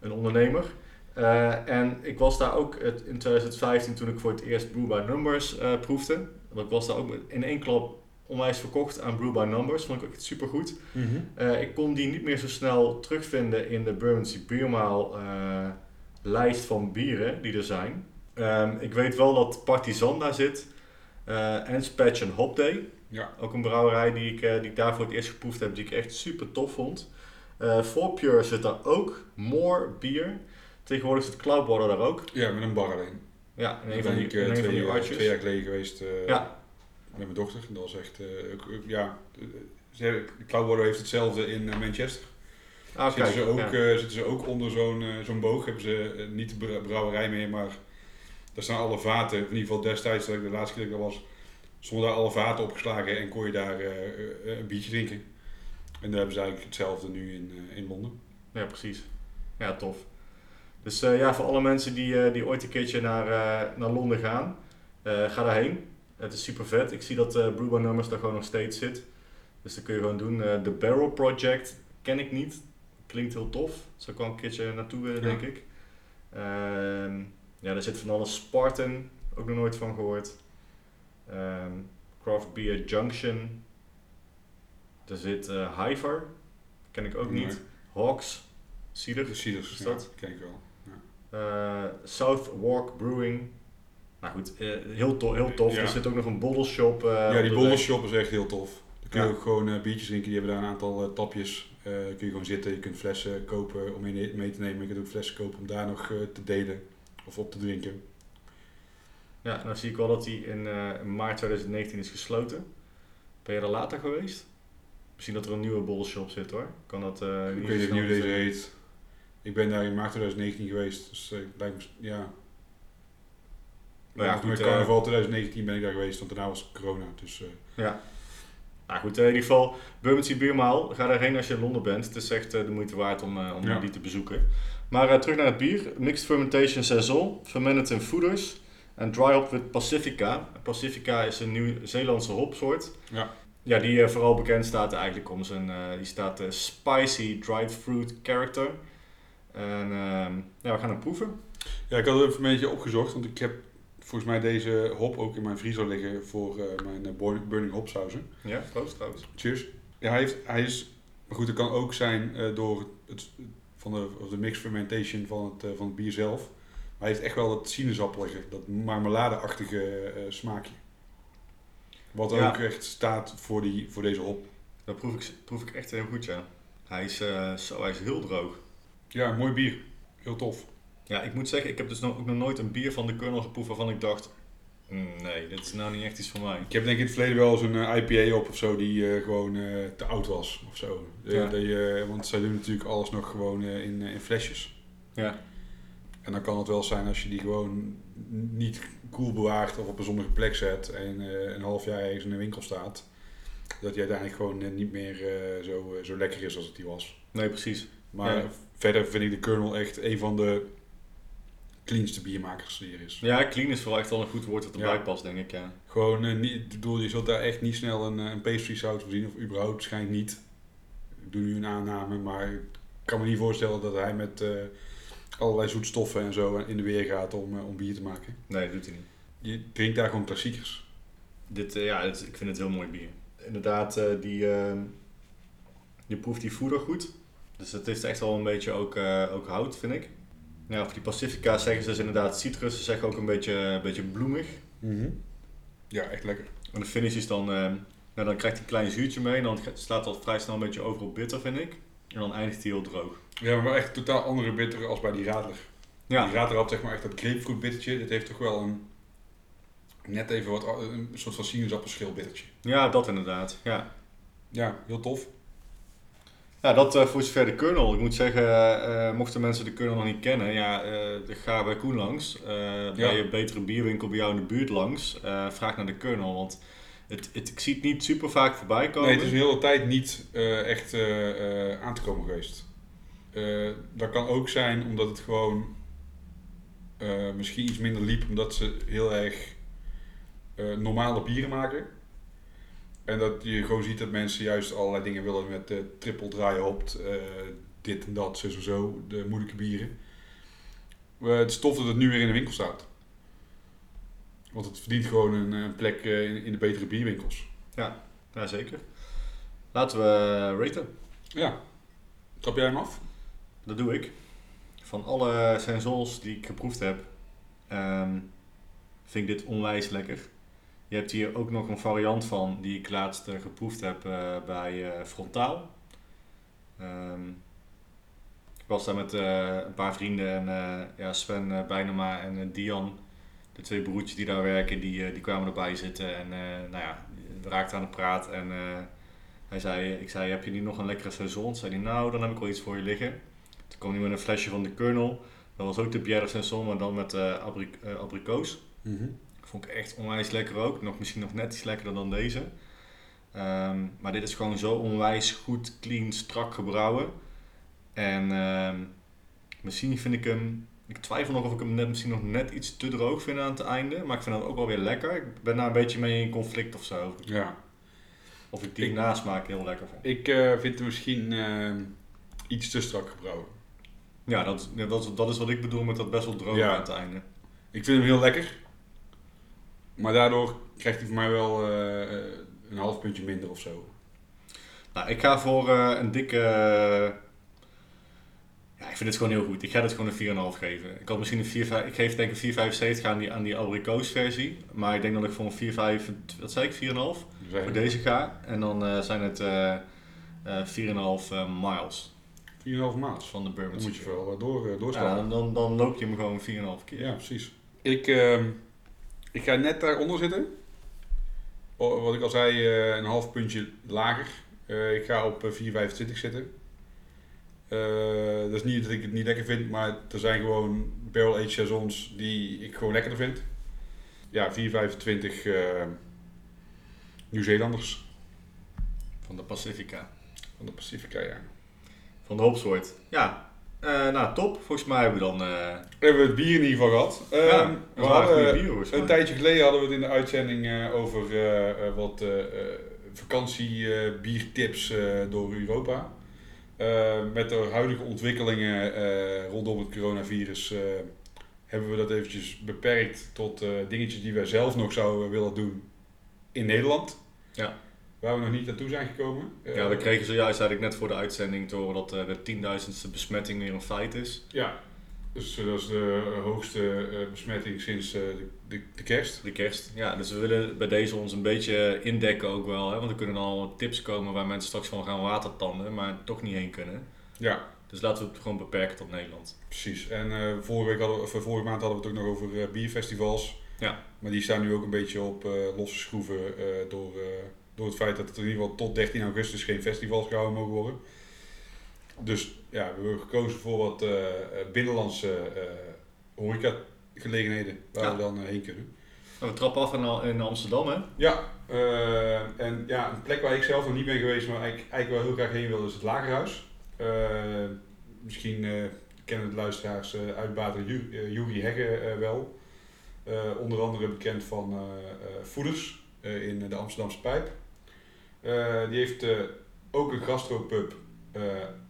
Een ondernemer. Eh, en ik was daar ook het- in 2015 toen ik voor het eerst Brew by Numbers eh, proefde. Want ik was daar ook in één klap onwijs verkocht aan Brew by Numbers. Vond ik ook supergoed. Eh, ik kon die niet meer zo snel terugvinden in de Bermondsey Biermaal lijst van bieren die er zijn. Ehm, ik weet wel dat Partizan daar zit. en Spatch en Hop Day. Ja. Ook een brouwerij die ik, eh, die ik daar voor het eerst geproefd heb, die ik echt super tof vond. Eh For Pure zit daar ook. More bier. Tegenwoordig zit Cloudwater daar ook. ja, met een bar alleen. Ja, in een van ben die, eh, van twee, die arches. twee jaar geleden geweest Ja. met mijn dochter. Dat was echt, ook- ja, Cloudwater heeft hetzelfde in Manchester. Ah, zitten, kijk, ze ook, ja. zitten ze ook onder zo'n zo'n boog. Hebben ze niet de br- brouwerij meer, maar daar staan alle vaten. In ieder geval destijds, dat ik de laatste keer dat ik was, stonden daar alle vaten opgeslagen en kon je daar eh, eh, een biertje drinken. En daar hebben ze eigenlijk hetzelfde nu in, eh, in Londen. Ja, precies. Ja, tof. Dus eh, ja, voor alle mensen die, eh, die ooit een keertje naar, eh, naar Londen gaan, eh, ga daarheen. Het is super vet. Ik zie dat uh, Brew by Numbers daar gewoon nog steeds zit. Dus dat kun je gewoon doen. Eh, The Barrel Project ken ik niet. Klinkt heel tof. Zou ik wel een keertje naartoe willen, Ja. denk ik. Ehm, ja, daar zit van alles. Spartan, ook nog nooit van gehoord. Ehm, Craft Beer Junction. Er zit eh Hiver, ken ik ook niet. Hawks, Cider. De Cedars, Is ja, dat? ken ik wel. Eh, South Walk Brewing. Nou goed, eh, heel, to heel tof. Ja. Er zit ook nog een bottle shop. eh, ja, die de Boulder weg. Shop is echt heel tof. Dan kun je Ja. ook gewoon biertjes drinken. Die hebben daar een aantal tapjes. Kun je gewoon zitten. Je kunt flessen kopen om mee, mee te nemen. Je kunt ook flessen kopen om daar nog te delen of op te drinken. Ja, nou zie ik wel dat die in eh, in maart 2019 is gesloten. Ben je er later geweest? Misschien dat er een nieuwe bottle shop zit hoor. Kan dat eh ik weet niet hoe deze heet. Ik ben daar in maart 2019 geweest. Dus eh, lijkt me, ja. Nou ja, Ja, goed, met carnaval 2019 ben ik daar geweest, want daarna was corona. Dus Ja. Nou goed, in ieder geval, Bermondsey Biermaal. Ga daarheen als je in Londen bent. Het is echt de moeite waard om, om Ja. die te bezoeken. Maar terug naar het bier. Mixed Fermentation Saison, Fermented in Foeders en Dry Hop with Pacifica. Pacifica is een Nieuw-Zeelandse hopsoort. Ja. Ja, die eh, vooral bekend staat eigenlijk om zijn, eh, die staat eh, spicy dried fruit character. En ehm, ja, we gaan hem proeven. ja, ik had het even een beetje opgezocht, want ik heb volgens mij deze hop ook in mijn vriezer liggen voor mijn Burning- Hop sauzen. Ja, proost trouwens. Cheers. Ja, hij, heeft, hij is, maar goed, het kan ook zijn door het, van de, of de mix fermentation van het, van het bier zelf. Hij heeft echt wel dat sinaasappelig, dat marmeladeachtige eh, smaakje. Wat Ja. ook echt staat voor, die, voor deze hop. Dat proef ik, proef ik echt heel goed, ja. Hij is, eh, zo, hij is heel droog. Ja, mooi bier. Heel tof. Ja, ik moet zeggen, ik heb dus nog, ook nog nooit een bier van de Colonel geproefd waarvan ik dacht... "Mm, Nee, dit is nou niet echt iets voor mij. Ik heb denk ik in het verleden wel eens een eh, IPA op of zo die gewoon te oud was of zo. Ja. dat je, want zij doen natuurlijk alles nog gewoon in, in flesjes. Ja. En dan kan het wel zijn als je die gewoon niet koel bewaart of op een zonnige plek zet en eh, een half jaar ergens in de winkel staat. Dat die uiteindelijk gewoon niet meer eh, zo, eh, zo lekker is als het die was. Nee, precies. Maar Ja. verder vind ik de Colonel echt een van de cleanste biermakers die er is. Ja, clean is vooral echt wel een goed woord dat erbij Ja. past, denk ik, ja. Gewoon, niet, ik bedoel, je zult daar echt niet snel een, een pastry saus zien, of überhaupt waarschijnlijk niet. Ik doe nu een aanname, maar ik kan me niet voorstellen dat hij met allerlei zoetstoffen en zo in de weer gaat om, eh, om bier te maken. Nee, dat doet hij niet. Je drinkt daar gewoon klassiekers. Dit, eh, ja, dit- ik vind het heel mooi bier. Inderdaad, eh, die, je proeft die voeder goed. Dus het heeft echt wel een beetje ook, eh, ook hout, vind ik. Ja, voor die Pacifica zeggen ze dus inderdaad citrus. Ze zeggen ook een beetje, een beetje bloemig. Ja, echt lekker. En de finish is dan, eh, nou, dan krijgt hij een klein zuurtje mee. En dan slaat dat vrij snel een beetje over op bitter, vind ik. En dan eindigt hij heel droog. Ja, maar echt totaal andere bitter als bij die Radler. Ja, Die Radler had zeg maar echt dat grapefruit bittertje. Dit heeft toch wel een, net even wat, een soort van sinaasappelschil bittertje. ja dat inderdaad. Ja, Ja, heel tof. Ja, dat eh, voor zover de Colonel. Ik moet zeggen, eh, eh, mochten mensen de Colonel nog niet kennen, ja, ga bij Koen langs. Eh, Bij je betere bierwinkel bij jou in de buurt langs. Vraag naar de Colonel, want het, het, ik zie het niet super vaak voorbij komen. Nee, het is een hele tijd niet echt aan te komen geweest. Eh, dat kan ook zijn omdat het gewoon eh, misschien iets minder liep, omdat ze heel erg eh, normale bieren maken. En dat je gewoon ziet dat mensen juist allerlei dingen willen met uh, triple dry hopt, dit en dat, zo, zo, zo, de moeilijke bieren. Het is tof dat het nu weer in de winkel staat. Want het verdient gewoon een, plek in, in de betere bierwinkels. Ja, zeker. Laten we raten. Ja, trap jij hem af? Dat doe ik. Van alle sensors die ik geproefd heb, ehm, vind ik dit onwijs lekker. Je hebt hier ook nog een variant van die ik laatst eh, geproefd heb eh, bij eh, Frontaal. Ehm, ik was daar met een paar vrienden en ja, Sven Bijnema en Dian, de twee broertjes die daar werken, die, die kwamen erbij zitten. En nou ja, we raakten aan de praat en hij zei, ik zei, heb je niet nog een lekkere seizoen? Zei hij, nou, dan heb ik wel iets voor je liggen. Toen kwam hij met een flesje van de Colonel. Dat was ook de Pierre Sanson, maar dan met eh abri- eh, abrikoos. Vond ik echt onwijs lekker ook. Nog, misschien nog net iets lekkerder dan deze. Ehm, maar dit is gewoon zo onwijs goed, clean, strak gebrouwen. En ehm, misschien vind ik hem... Ik twijfel nog of ik hem net, misschien nog net iets te droog vind aan het einde. Maar ik vind dat ook wel weer lekker. Ik ben daar een beetje mee in conflict of zo. Ja, Of ik die Ik- nasmaak heel lekker vind. ik eh, vind hem misschien eh, iets te strak gebrouwen. Ja, dat, dat, is- dat is wat ik bedoel met dat best wel droog Ja. aan het einde. Ik vind hem heel lekker. Maar daardoor krijgt hij voor mij wel eh, eh, een half puntje minder of zo. Nou, ik ga voor eh, een dikke... ja, ik vind het gewoon heel goed. Ik ga dit gewoon een 4,5 geven. Ik had misschien een 4, ik geef denk ik een 4,75 aan die, aan die abrikoos versie. Maar ik denk dat ik voor een 4,5, wat zei ik, 4,5 Dus voor deze ga. En dan zijn het eh eh 4,5 eh, miles 4,5 maat. van de Bourbon Dan moet je wel eh, door, eh, Ja, dan, dan, loop je hem gewoon 4,5 keer. Ja, precies. Ik, ehm, ik ga net daaronder zitten. O- Wat ik al zei, eh, een half puntje lager. Eh, ik ga op eh, 4,25 zitten. Eh, dat is niet dat ik het niet lekker vind, maar er zijn gewoon barrel-aged saisons die ik gewoon lekkerder vind. Ja, 4,25 eh Nieuw-Zeelanders Van de Pacifica. van de Pacifica, ja. Van de hopsoort. Ja, eh, nou top. Volgens mij hebben we dan... eh Hebben we het bier in ieder geval gehad. Ehm, ja, we hadden- volgens mij. Een tijdje geleden hadden we het in de uitzending eh, over eh, eh, wat eh vakantiebiertips door Europa. Eh, met de huidige ontwikkelingen eh, rondom het coronavirus eh, hebben we dat eventjes beperkt tot eh, dingetjes die wij zelf nog zouden willen doen in Nederland. Ja. Waar we nog niet naartoe zijn gekomen. Eh, Ja, we kregen zojuist eigenlijk net voor de uitzending te horen dat eh, de tienduizendste besmetting weer een feit is. Ja, dus eh, dat is de hoogste besmetting sinds de, de, de kerst. De kerst. Ja, dus we willen bij deze ons een beetje indekken ook wel. Hè? Want er kunnen al tips komen waar mensen straks van gaan watertanden, maar toch niet heen kunnen. Ja, Dus laten we het gewoon beperken tot Nederland. Precies. En vorige, week hadden we, of, vorige maand hadden we het ook nog over eh, bierfestivals. Ja. Maar die staan nu ook een beetje op eh, losse schroeven door, door het feit dat er in ieder geval tot 13 augustus geen festivals gehouden mogen worden. Dus ja, we hebben gekozen voor wat eh, eh, binnenlandse eh horecagelegenheden waar Ja. we dan heen kunnen. Nou, we trappen af in, Amsterdam, hè? Ja, en ja, een plek waar ik zelf nog niet ben geweest, maar eigenlijk, eigenlijk wel heel graag heen wil, is het Lagerhuis. Misschien kennen de luisteraars uh, uitbater Ju- eh, Juri Hegge wel. Onder andere bekend van Voeders in de Amsterdamse Pijp. Eh, die heeft eh, ook een gastropub eh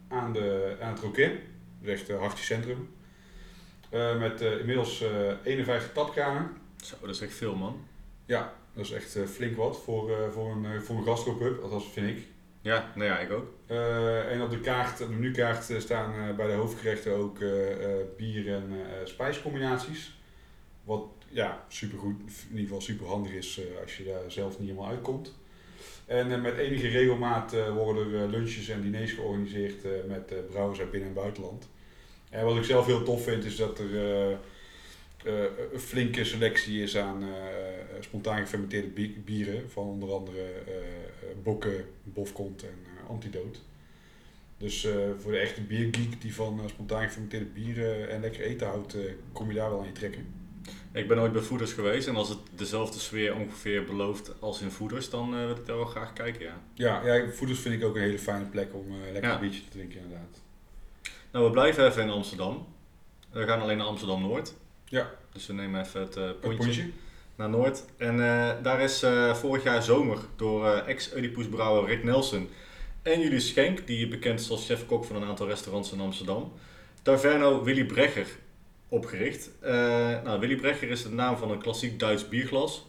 aan, de, aan het Rokin, dat is echt een hartje centrum. Met inmiddels eh 51 tapkranen. Zo, dat is echt veel, man. Ja, dat is echt flink wat voor, voor een, voor een gastropub, althans vind ik. Ja, nou ja, ik ook. En op de kaart, op de menukaart staan bij de hoofdgerechten ook bier- en spijscombinaties. Wat ja, supergoed, in ieder geval super handig is als je daar zelf niet helemaal uitkomt. En eh, met enige regelmaat eh, worden er eh, lunches en diners georganiseerd met brouwers uit binnen- en buitenland. En wat ik zelf heel tof vind is dat er een flinke selectie is aan spontaan gefermenteerde bi- bieren. Van onder andere Bokken, Bofkont en Antidote. Dus voor de echte biergeek die van spontaan gefermenteerde bieren en lekker eten houdt, kom je daar wel aan je trekken. Ik ben ooit bij Voeders geweest en als het dezelfde sfeer ongeveer belooft als in Voeders, dan eh, wil ik daar wel graag kijken, ja. Ja, ja, voeders vind ik ook een hele fijne plek om eh, lekker Ja. een biertje te drinken inderdaad. Nou, we blijven even in Amsterdam. We gaan alleen naar Amsterdam-Noord. Ja. Dus we nemen even het Een pontje, pontje. naar Noord. En daar is vorig jaar zomer door ex-Oedipus-brouwer Rick Nelson en Julius Schenk, die bekend is als chef-kok van een aantal restaurants in Amsterdam, Taverno Willy Brecher opgericht. Eh, nou, Willy Brecher is de naam van een klassiek Duits bierglas.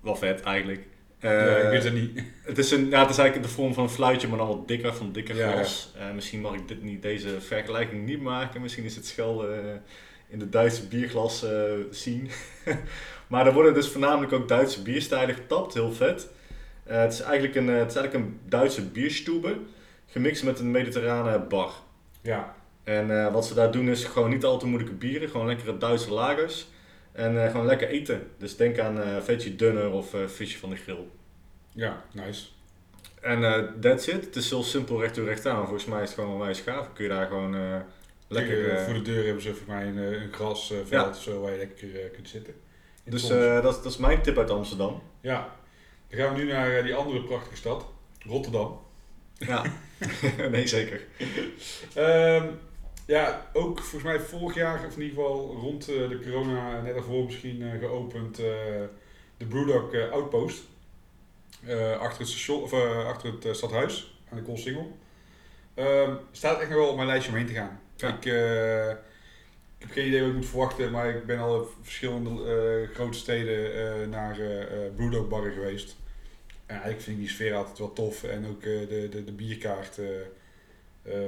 Wel vet eigenlijk. Eh, ja, ik weet het niet. het is, een, ja, het is eigenlijk de vorm van een fluitje, maar dan wat dikker, van dikker Ja, glas. Eh, misschien mag ik dit niet, deze vergelijking niet maken. Misschien is het schelden eh, in de Duitse bierglas zien. maar er worden dus voornamelijk ook Duitse bierstijlen getapt, heel vet. Het, is eigenlijk een, het is eigenlijk een Duitse bierstube, gemixt met een mediterrane bar. Ja, En eh, wat ze daar doen is gewoon niet al te moeilijke bieren, gewoon lekkere Duitse lagers. En eh, gewoon lekker eten. Dus denk aan eh veggie dunner of visje van de grill. ja, nice. En that's it. Het is heel simpel recht toe recht aan. Volgens mij is het gewoon wel wijs gaaf. Kun je daar gewoon lekker... Voor de deur hebben ze voor mij een, een grasveld Ja. of zo waar je lekker kunt zitten. In dus dat, is- dat is mijn tip uit Amsterdam. ja, dan gaan we nu naar die andere prachtige stad, Rotterdam. Ja, nee zeker. Ehm, ja, ook volgens mij vorig jaar, of in ieder geval rond eh, de corona, net daarvoor misschien eh, geopend, eh, de Brewdog Outpost. Achter het station, of achter het stadhuis, aan de Koolsingel. Ehm staat echt nog wel op mijn lijstje om heen te gaan. Ja. Ik, ik heb geen idee wat ik moet verwachten, maar ik ben al in verschillende grote steden naar Brewdog barren geweest. En eigenlijk vind ik die sfeer altijd wel tof. En ook de, de, de bierkaart,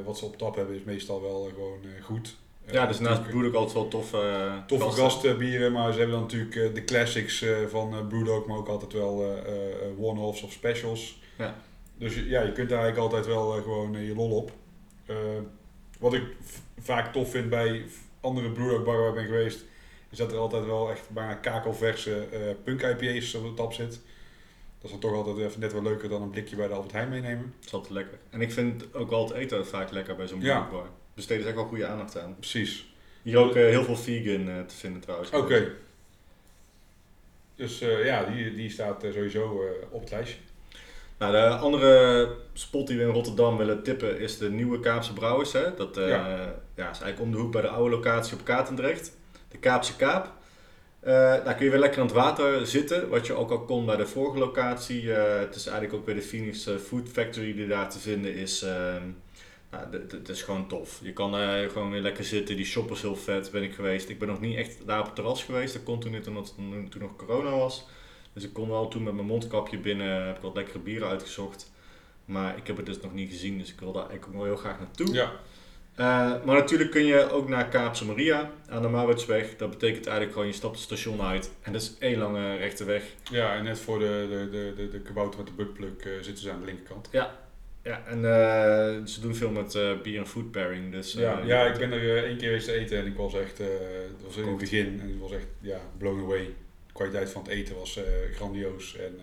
wat ze op tap hebben, is meestal wel eh, gewoon eh, goed. Eh, Ja, dus naast ook altijd wel tof. eh, Toffe gasten. gastbieren, maar ze hebben dan natuurlijk eh, de classics eh, van eh Brewdog, maar ook altijd wel eh, eh, eh, one-offs of specials. Ja. Dus ja, je kunt daar eigenlijk altijd wel eh, gewoon eh, je lol op. Eh, wat ik vaak tof vind bij andere Brewdog barren waar ik ben geweest, is dat er altijd wel echt bijna kakelverse eh punk IPA's op de tap zit. Dat is dan toch altijd even net wel leuker dan een blikje bij de Albert Heijn meenemen. Dat is altijd lekker. En ik vind ook wel het eten vaak lekker bij zo'n Ja. broodbar. Besteden ze echt wel goede aandacht aan. Precies. Hier ook eh, heel veel vegan eh, te vinden trouwens. Oké. Dus eh, ja, die, die staat sowieso op het lijstje. Nou, de andere spot die we in Rotterdam willen tippen is de nieuwe Kaapse Brouwers. Hè? Dat Ja. ja. is eigenlijk om de hoek bij de oude locatie op Katendrecht. De Kaapse Kaap. Eh, daar kun je weer lekker aan het water zitten, wat je ook al kon bij de vorige locatie. Eh, het is eigenlijk ook weer de Phoenix eh, Food Factory die daar te vinden is. Ehm, nou, het is gewoon tof. Je kan gewoon weer lekker zitten. Die shop is heel vet, ben ik geweest. Ik ben nog niet echt daar op het terras geweest. Dat kon toen niet, omdat toen, toen nog corona was. Dus ik kon wel toen met mijn mondkapje binnen, heb ik wat lekkere bieren uitgezocht. Maar ik heb het dus nog niet gezien, dus ik wil daar eigenlijk wel heel graag naartoe. Ja, Eh, maar natuurlijk kun je ook naar Kaapse Maria aan de Mauritsweg. Dat betekent eigenlijk gewoon je stapt het station uit. En dat is één lange rechte weg. ja en net voor de, de, de, de, de kabouter met de buttplug eh, zitten ze aan de linkerkant. Ja, en eh, ze doen veel met bier en food pairing. Dus, Ja, ja, ik ben er één keer geweest eten en ik was echt, het was in het begin en ik was echt ja, blown away. De kwaliteit van het eten was grandioos en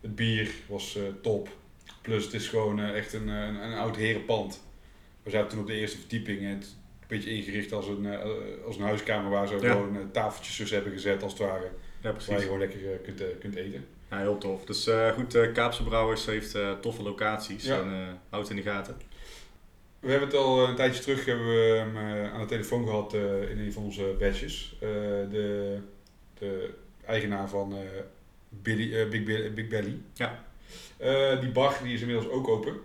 het bier was top. Plus het is gewoon echt een, een, een oud herenpand. We zaten toen op de eerste verdieping en het een beetje ingericht als een, eh, als een huiskamer waar ze gewoon eh, tafeltjes tussen hebben gezet als het ware. Ja, Waar je gewoon lekker eh, kunt, eh, kunt eten. Ja, heel tof. Dus eh, goed, eh, Kaapse Brouwers heeft eh, toffe locaties. Ja. En eh houdt in de gaten. We hebben het al een tijdje terug hebben we hem eh, aan de telefoon gehad eh, in een van onze badges. Eh, de, de eigenaar van eh, Billy, eh, Big, Big Belly. Ja. Eh, die bar die is inmiddels ook open.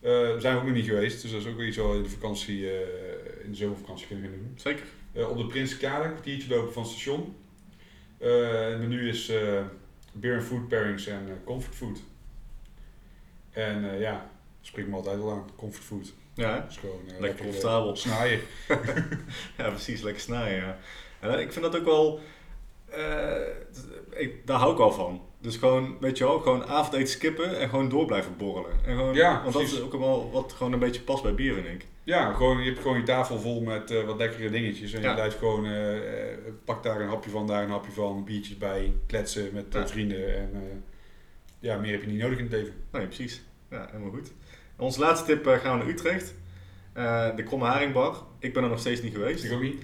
Eh, zijn we ook nog niet geweest, dus dat is ook wel iets wat we in de vakantie, eh, in de zomervakantie kunnen gaan doen. Zeker. Eh, op de Prinsenkade, een kwartiertje lopen van het station. Het menu is beer en food pairings en comfort food. En ja, spreekt me altijd wel aan, comfort food. Ja? Dat is gewoon Lekker eh, comfortabel. snaaien. Ja, precies. Lekker snijden, ja. En ik vind dat ook wel... ik, daar hou ik wel van. Dus gewoon, weet je wel, gewoon avondeten skippen en gewoon door blijven borrelen. En gewoon, Ja, want dat is ook wel wat gewoon een beetje past bij bier, vind ik. Ja, gewoon, je hebt gewoon je tafel vol met eh, wat lekkere dingetjes. En Ja. je blijft gewoon, eh, pak daar een hapje van, daar een hapje van, biertjes bij, kletsen met Ja. vrienden. En ja, meer heb je niet nodig in het leven. Nee, precies. Ja, helemaal goed. Onze laatste tip gaan we naar Utrecht. De Kromme Haringbar. Ik ben er nog steeds niet geweest. Ik ook niet.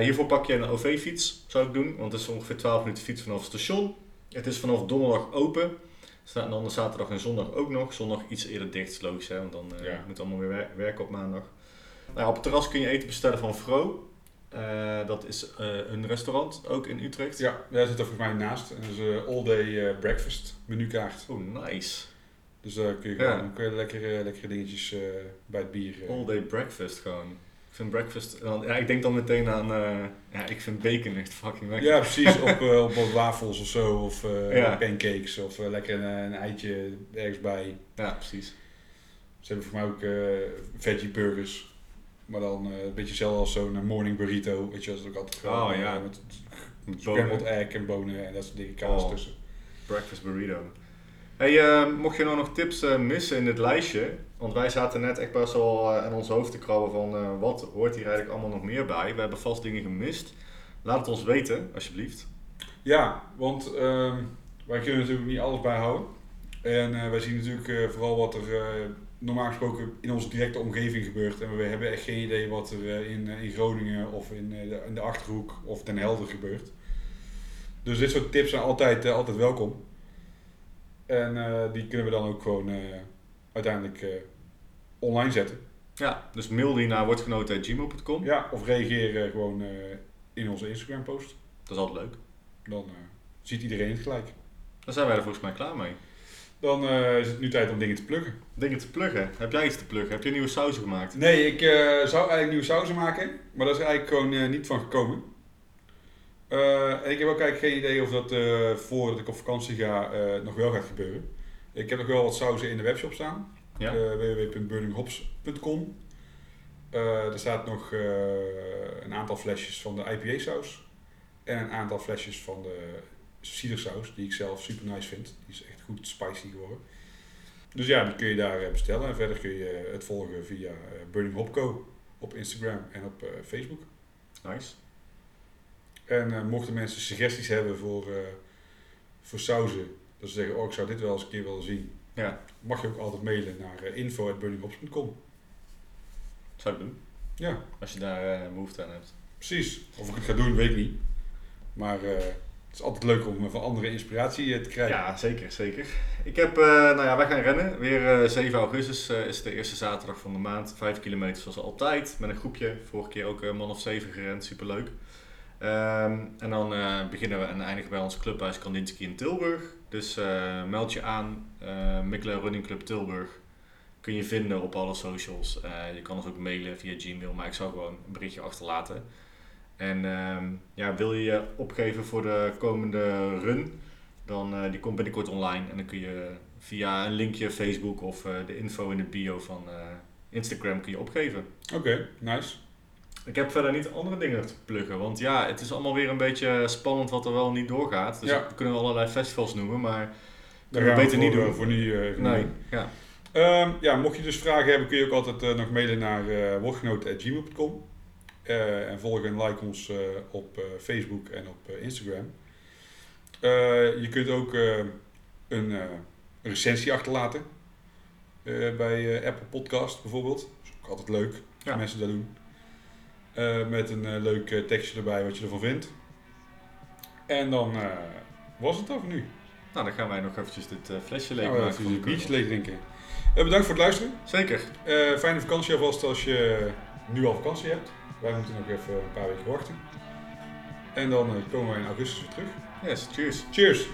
Hiervoor pak je een OV-fiets, zou ik doen. Want het is ongeveer 12 minuten fiets vanaf het station. Het is vanaf donderdag open. Staat dan zaterdag en zondag ook nog. Zondag iets eerder dicht, is logisch hè, want dan eh, Ja. moet allemaal weer wer- werken op maandag. Nou, op het terras kun je eten bestellen van Fro. Eh, dat is eh, een restaurant, ook in Utrecht. Ja, daar zit er volgens mij naast. En dat is een all-day eh, breakfast menukaart. Oh, nice. Dus daar kun je gewoon lekkere, lekkere dingetjes bij het bier. All day breakfast gewoon. Ik vind breakfast... dan- Ja, ik denk dan meteen aan... eh, ja, ik vind bacon echt fucking lekker. Ja, precies. Op, eh, op wat wafels of zo. Of eh, Ja. pancakes. Of lekker een, een eitje ergens bij. Ja, precies. Ze hebben voor mij ook veggie burgers. Maar dan een beetje hetzelfde als zo'n morning burrito. Weet je, dat is ook altijd gewoon Oh, ja. met Bonen. scrambled egg en bonen en dat soort dingen. Kaas Oh. tussen. Breakfast burrito. Hey, mocht je nou nog tips missen in dit lijstje, want wij zaten net echt best wel eh, aan ons hoofd te krabben van eh, wat hoort hier eigenlijk allemaal nog meer bij. We hebben vast dingen gemist. Laat het ons weten, alsjeblieft. Ja, want ehm, wij kunnen natuurlijk niet alles bijhouden. En eh, wij zien natuurlijk vooral wat er normaal gesproken in onze directe omgeving gebeurt. En we hebben echt geen idee wat er in, in Groningen of in, de, in de Achterhoek of Den Helder gebeurt. Dus dit soort tips zijn altijd, altijd welkom. En die kunnen we dan ook gewoon uiteindelijk online zetten. Ja, dus mail die naar woordgenoten.gmail.com. Ja, of reageer eh, gewoon eh, in onze Instagram post. Dat is altijd leuk. Dan eh, ziet iedereen het gelijk. Dan zijn wij er volgens mij klaar mee. Dan is het nu tijd om dingen te pluggen. Dingen te pluggen. Heb jij iets te pluggen? Heb je nieuwe sausen gemaakt? Nee, ik zou eigenlijk nieuwe sauzen maken, maar dat is eigenlijk gewoon niet van gekomen. En ik heb ook eigenlijk geen idee of dat voordat ik op vakantie ga nog wel gaat gebeuren. Ik heb nog wel wat sauzen in de webshop staan, Ja? eh, www.burninghops.com. Eh, er staat nog eh, een aantal flesjes van de IPA saus en een aantal flesjes van de cidersaus, die ik zelf super nice vind. Die is echt goed spicy geworden. Dus ja, die kun je daar bestellen. En verder kun je het volgen via Burning Hopco op Instagram en op Facebook. Nice. En mochten mensen suggesties hebben voor, eh, voor sauzen, dat ze zeggen, oh ik zou dit wel eens een keer willen zien, Ja, mag je ook altijd mailen naar uh, zou ik doen. Ja, Als je daar eh, behoefte aan hebt. precies. Of ik het ga doen, weet ik niet. Maar eh, het is altijd leuk om van andere inspiratie te krijgen. Ja, zeker, zeker. Ik heb, nou ja, wij gaan rennen. Weer eh, 7 augustus is de eerste zaterdag van de maand. 5 kilometer zoals altijd, met een groepje. Vorige keer ook een man of 7 gerend, superleuk. Ehm, en dan beginnen we en eindigen bij ons clubhuis Kandinsky in Tilburg. Dus eh, meld je aan, uh, Mikkelen Running Club Tilburg. Kun je vinden op alle socials. Eh, je kan ons ook mailen via Gmail, maar ik zou gewoon een berichtje achterlaten. En ehm, ja, wil je je opgeven voor de komende run? Dan eh, die komt binnenkort online en dan kun je via een linkje Facebook of eh, de info in de bio van eh, Instagram kun je opgeven. Oké, nice. Ik heb verder niet andere dingen te pluggen, want ja, het is allemaal weer een beetje spannend wat er wel niet doorgaat. Dus Ja. we kunnen allerlei festivals noemen, maar Dat kunnen we beter niet voor, doen. eh, Voor nu, gaan nee, ja. Ehm, ja, mocht je dus vragen hebben, kun je ook altijd eh, nog mailen naar uh, en volg en like ons op Facebook en op Instagram. Je kunt ook een, recensie achterlaten bij Apple Podcast bijvoorbeeld. Dat is ook altijd leuk als Ja. mensen dat doen. Eh, met een eh, leuk eh, tekstje erbij wat je ervan vindt. En dan was het voor nu. Nou, dan gaan wij nog eventjes dit flesje leeg Nou, maken. de biertje leeg drinken. Bedankt voor het luisteren. Zeker. Fijne vakantie alvast als je nu al vakantie hebt. Wij moeten nog even een paar weken wachten. En dan komen wij in augustus weer terug. Yes, cheers. Cheers!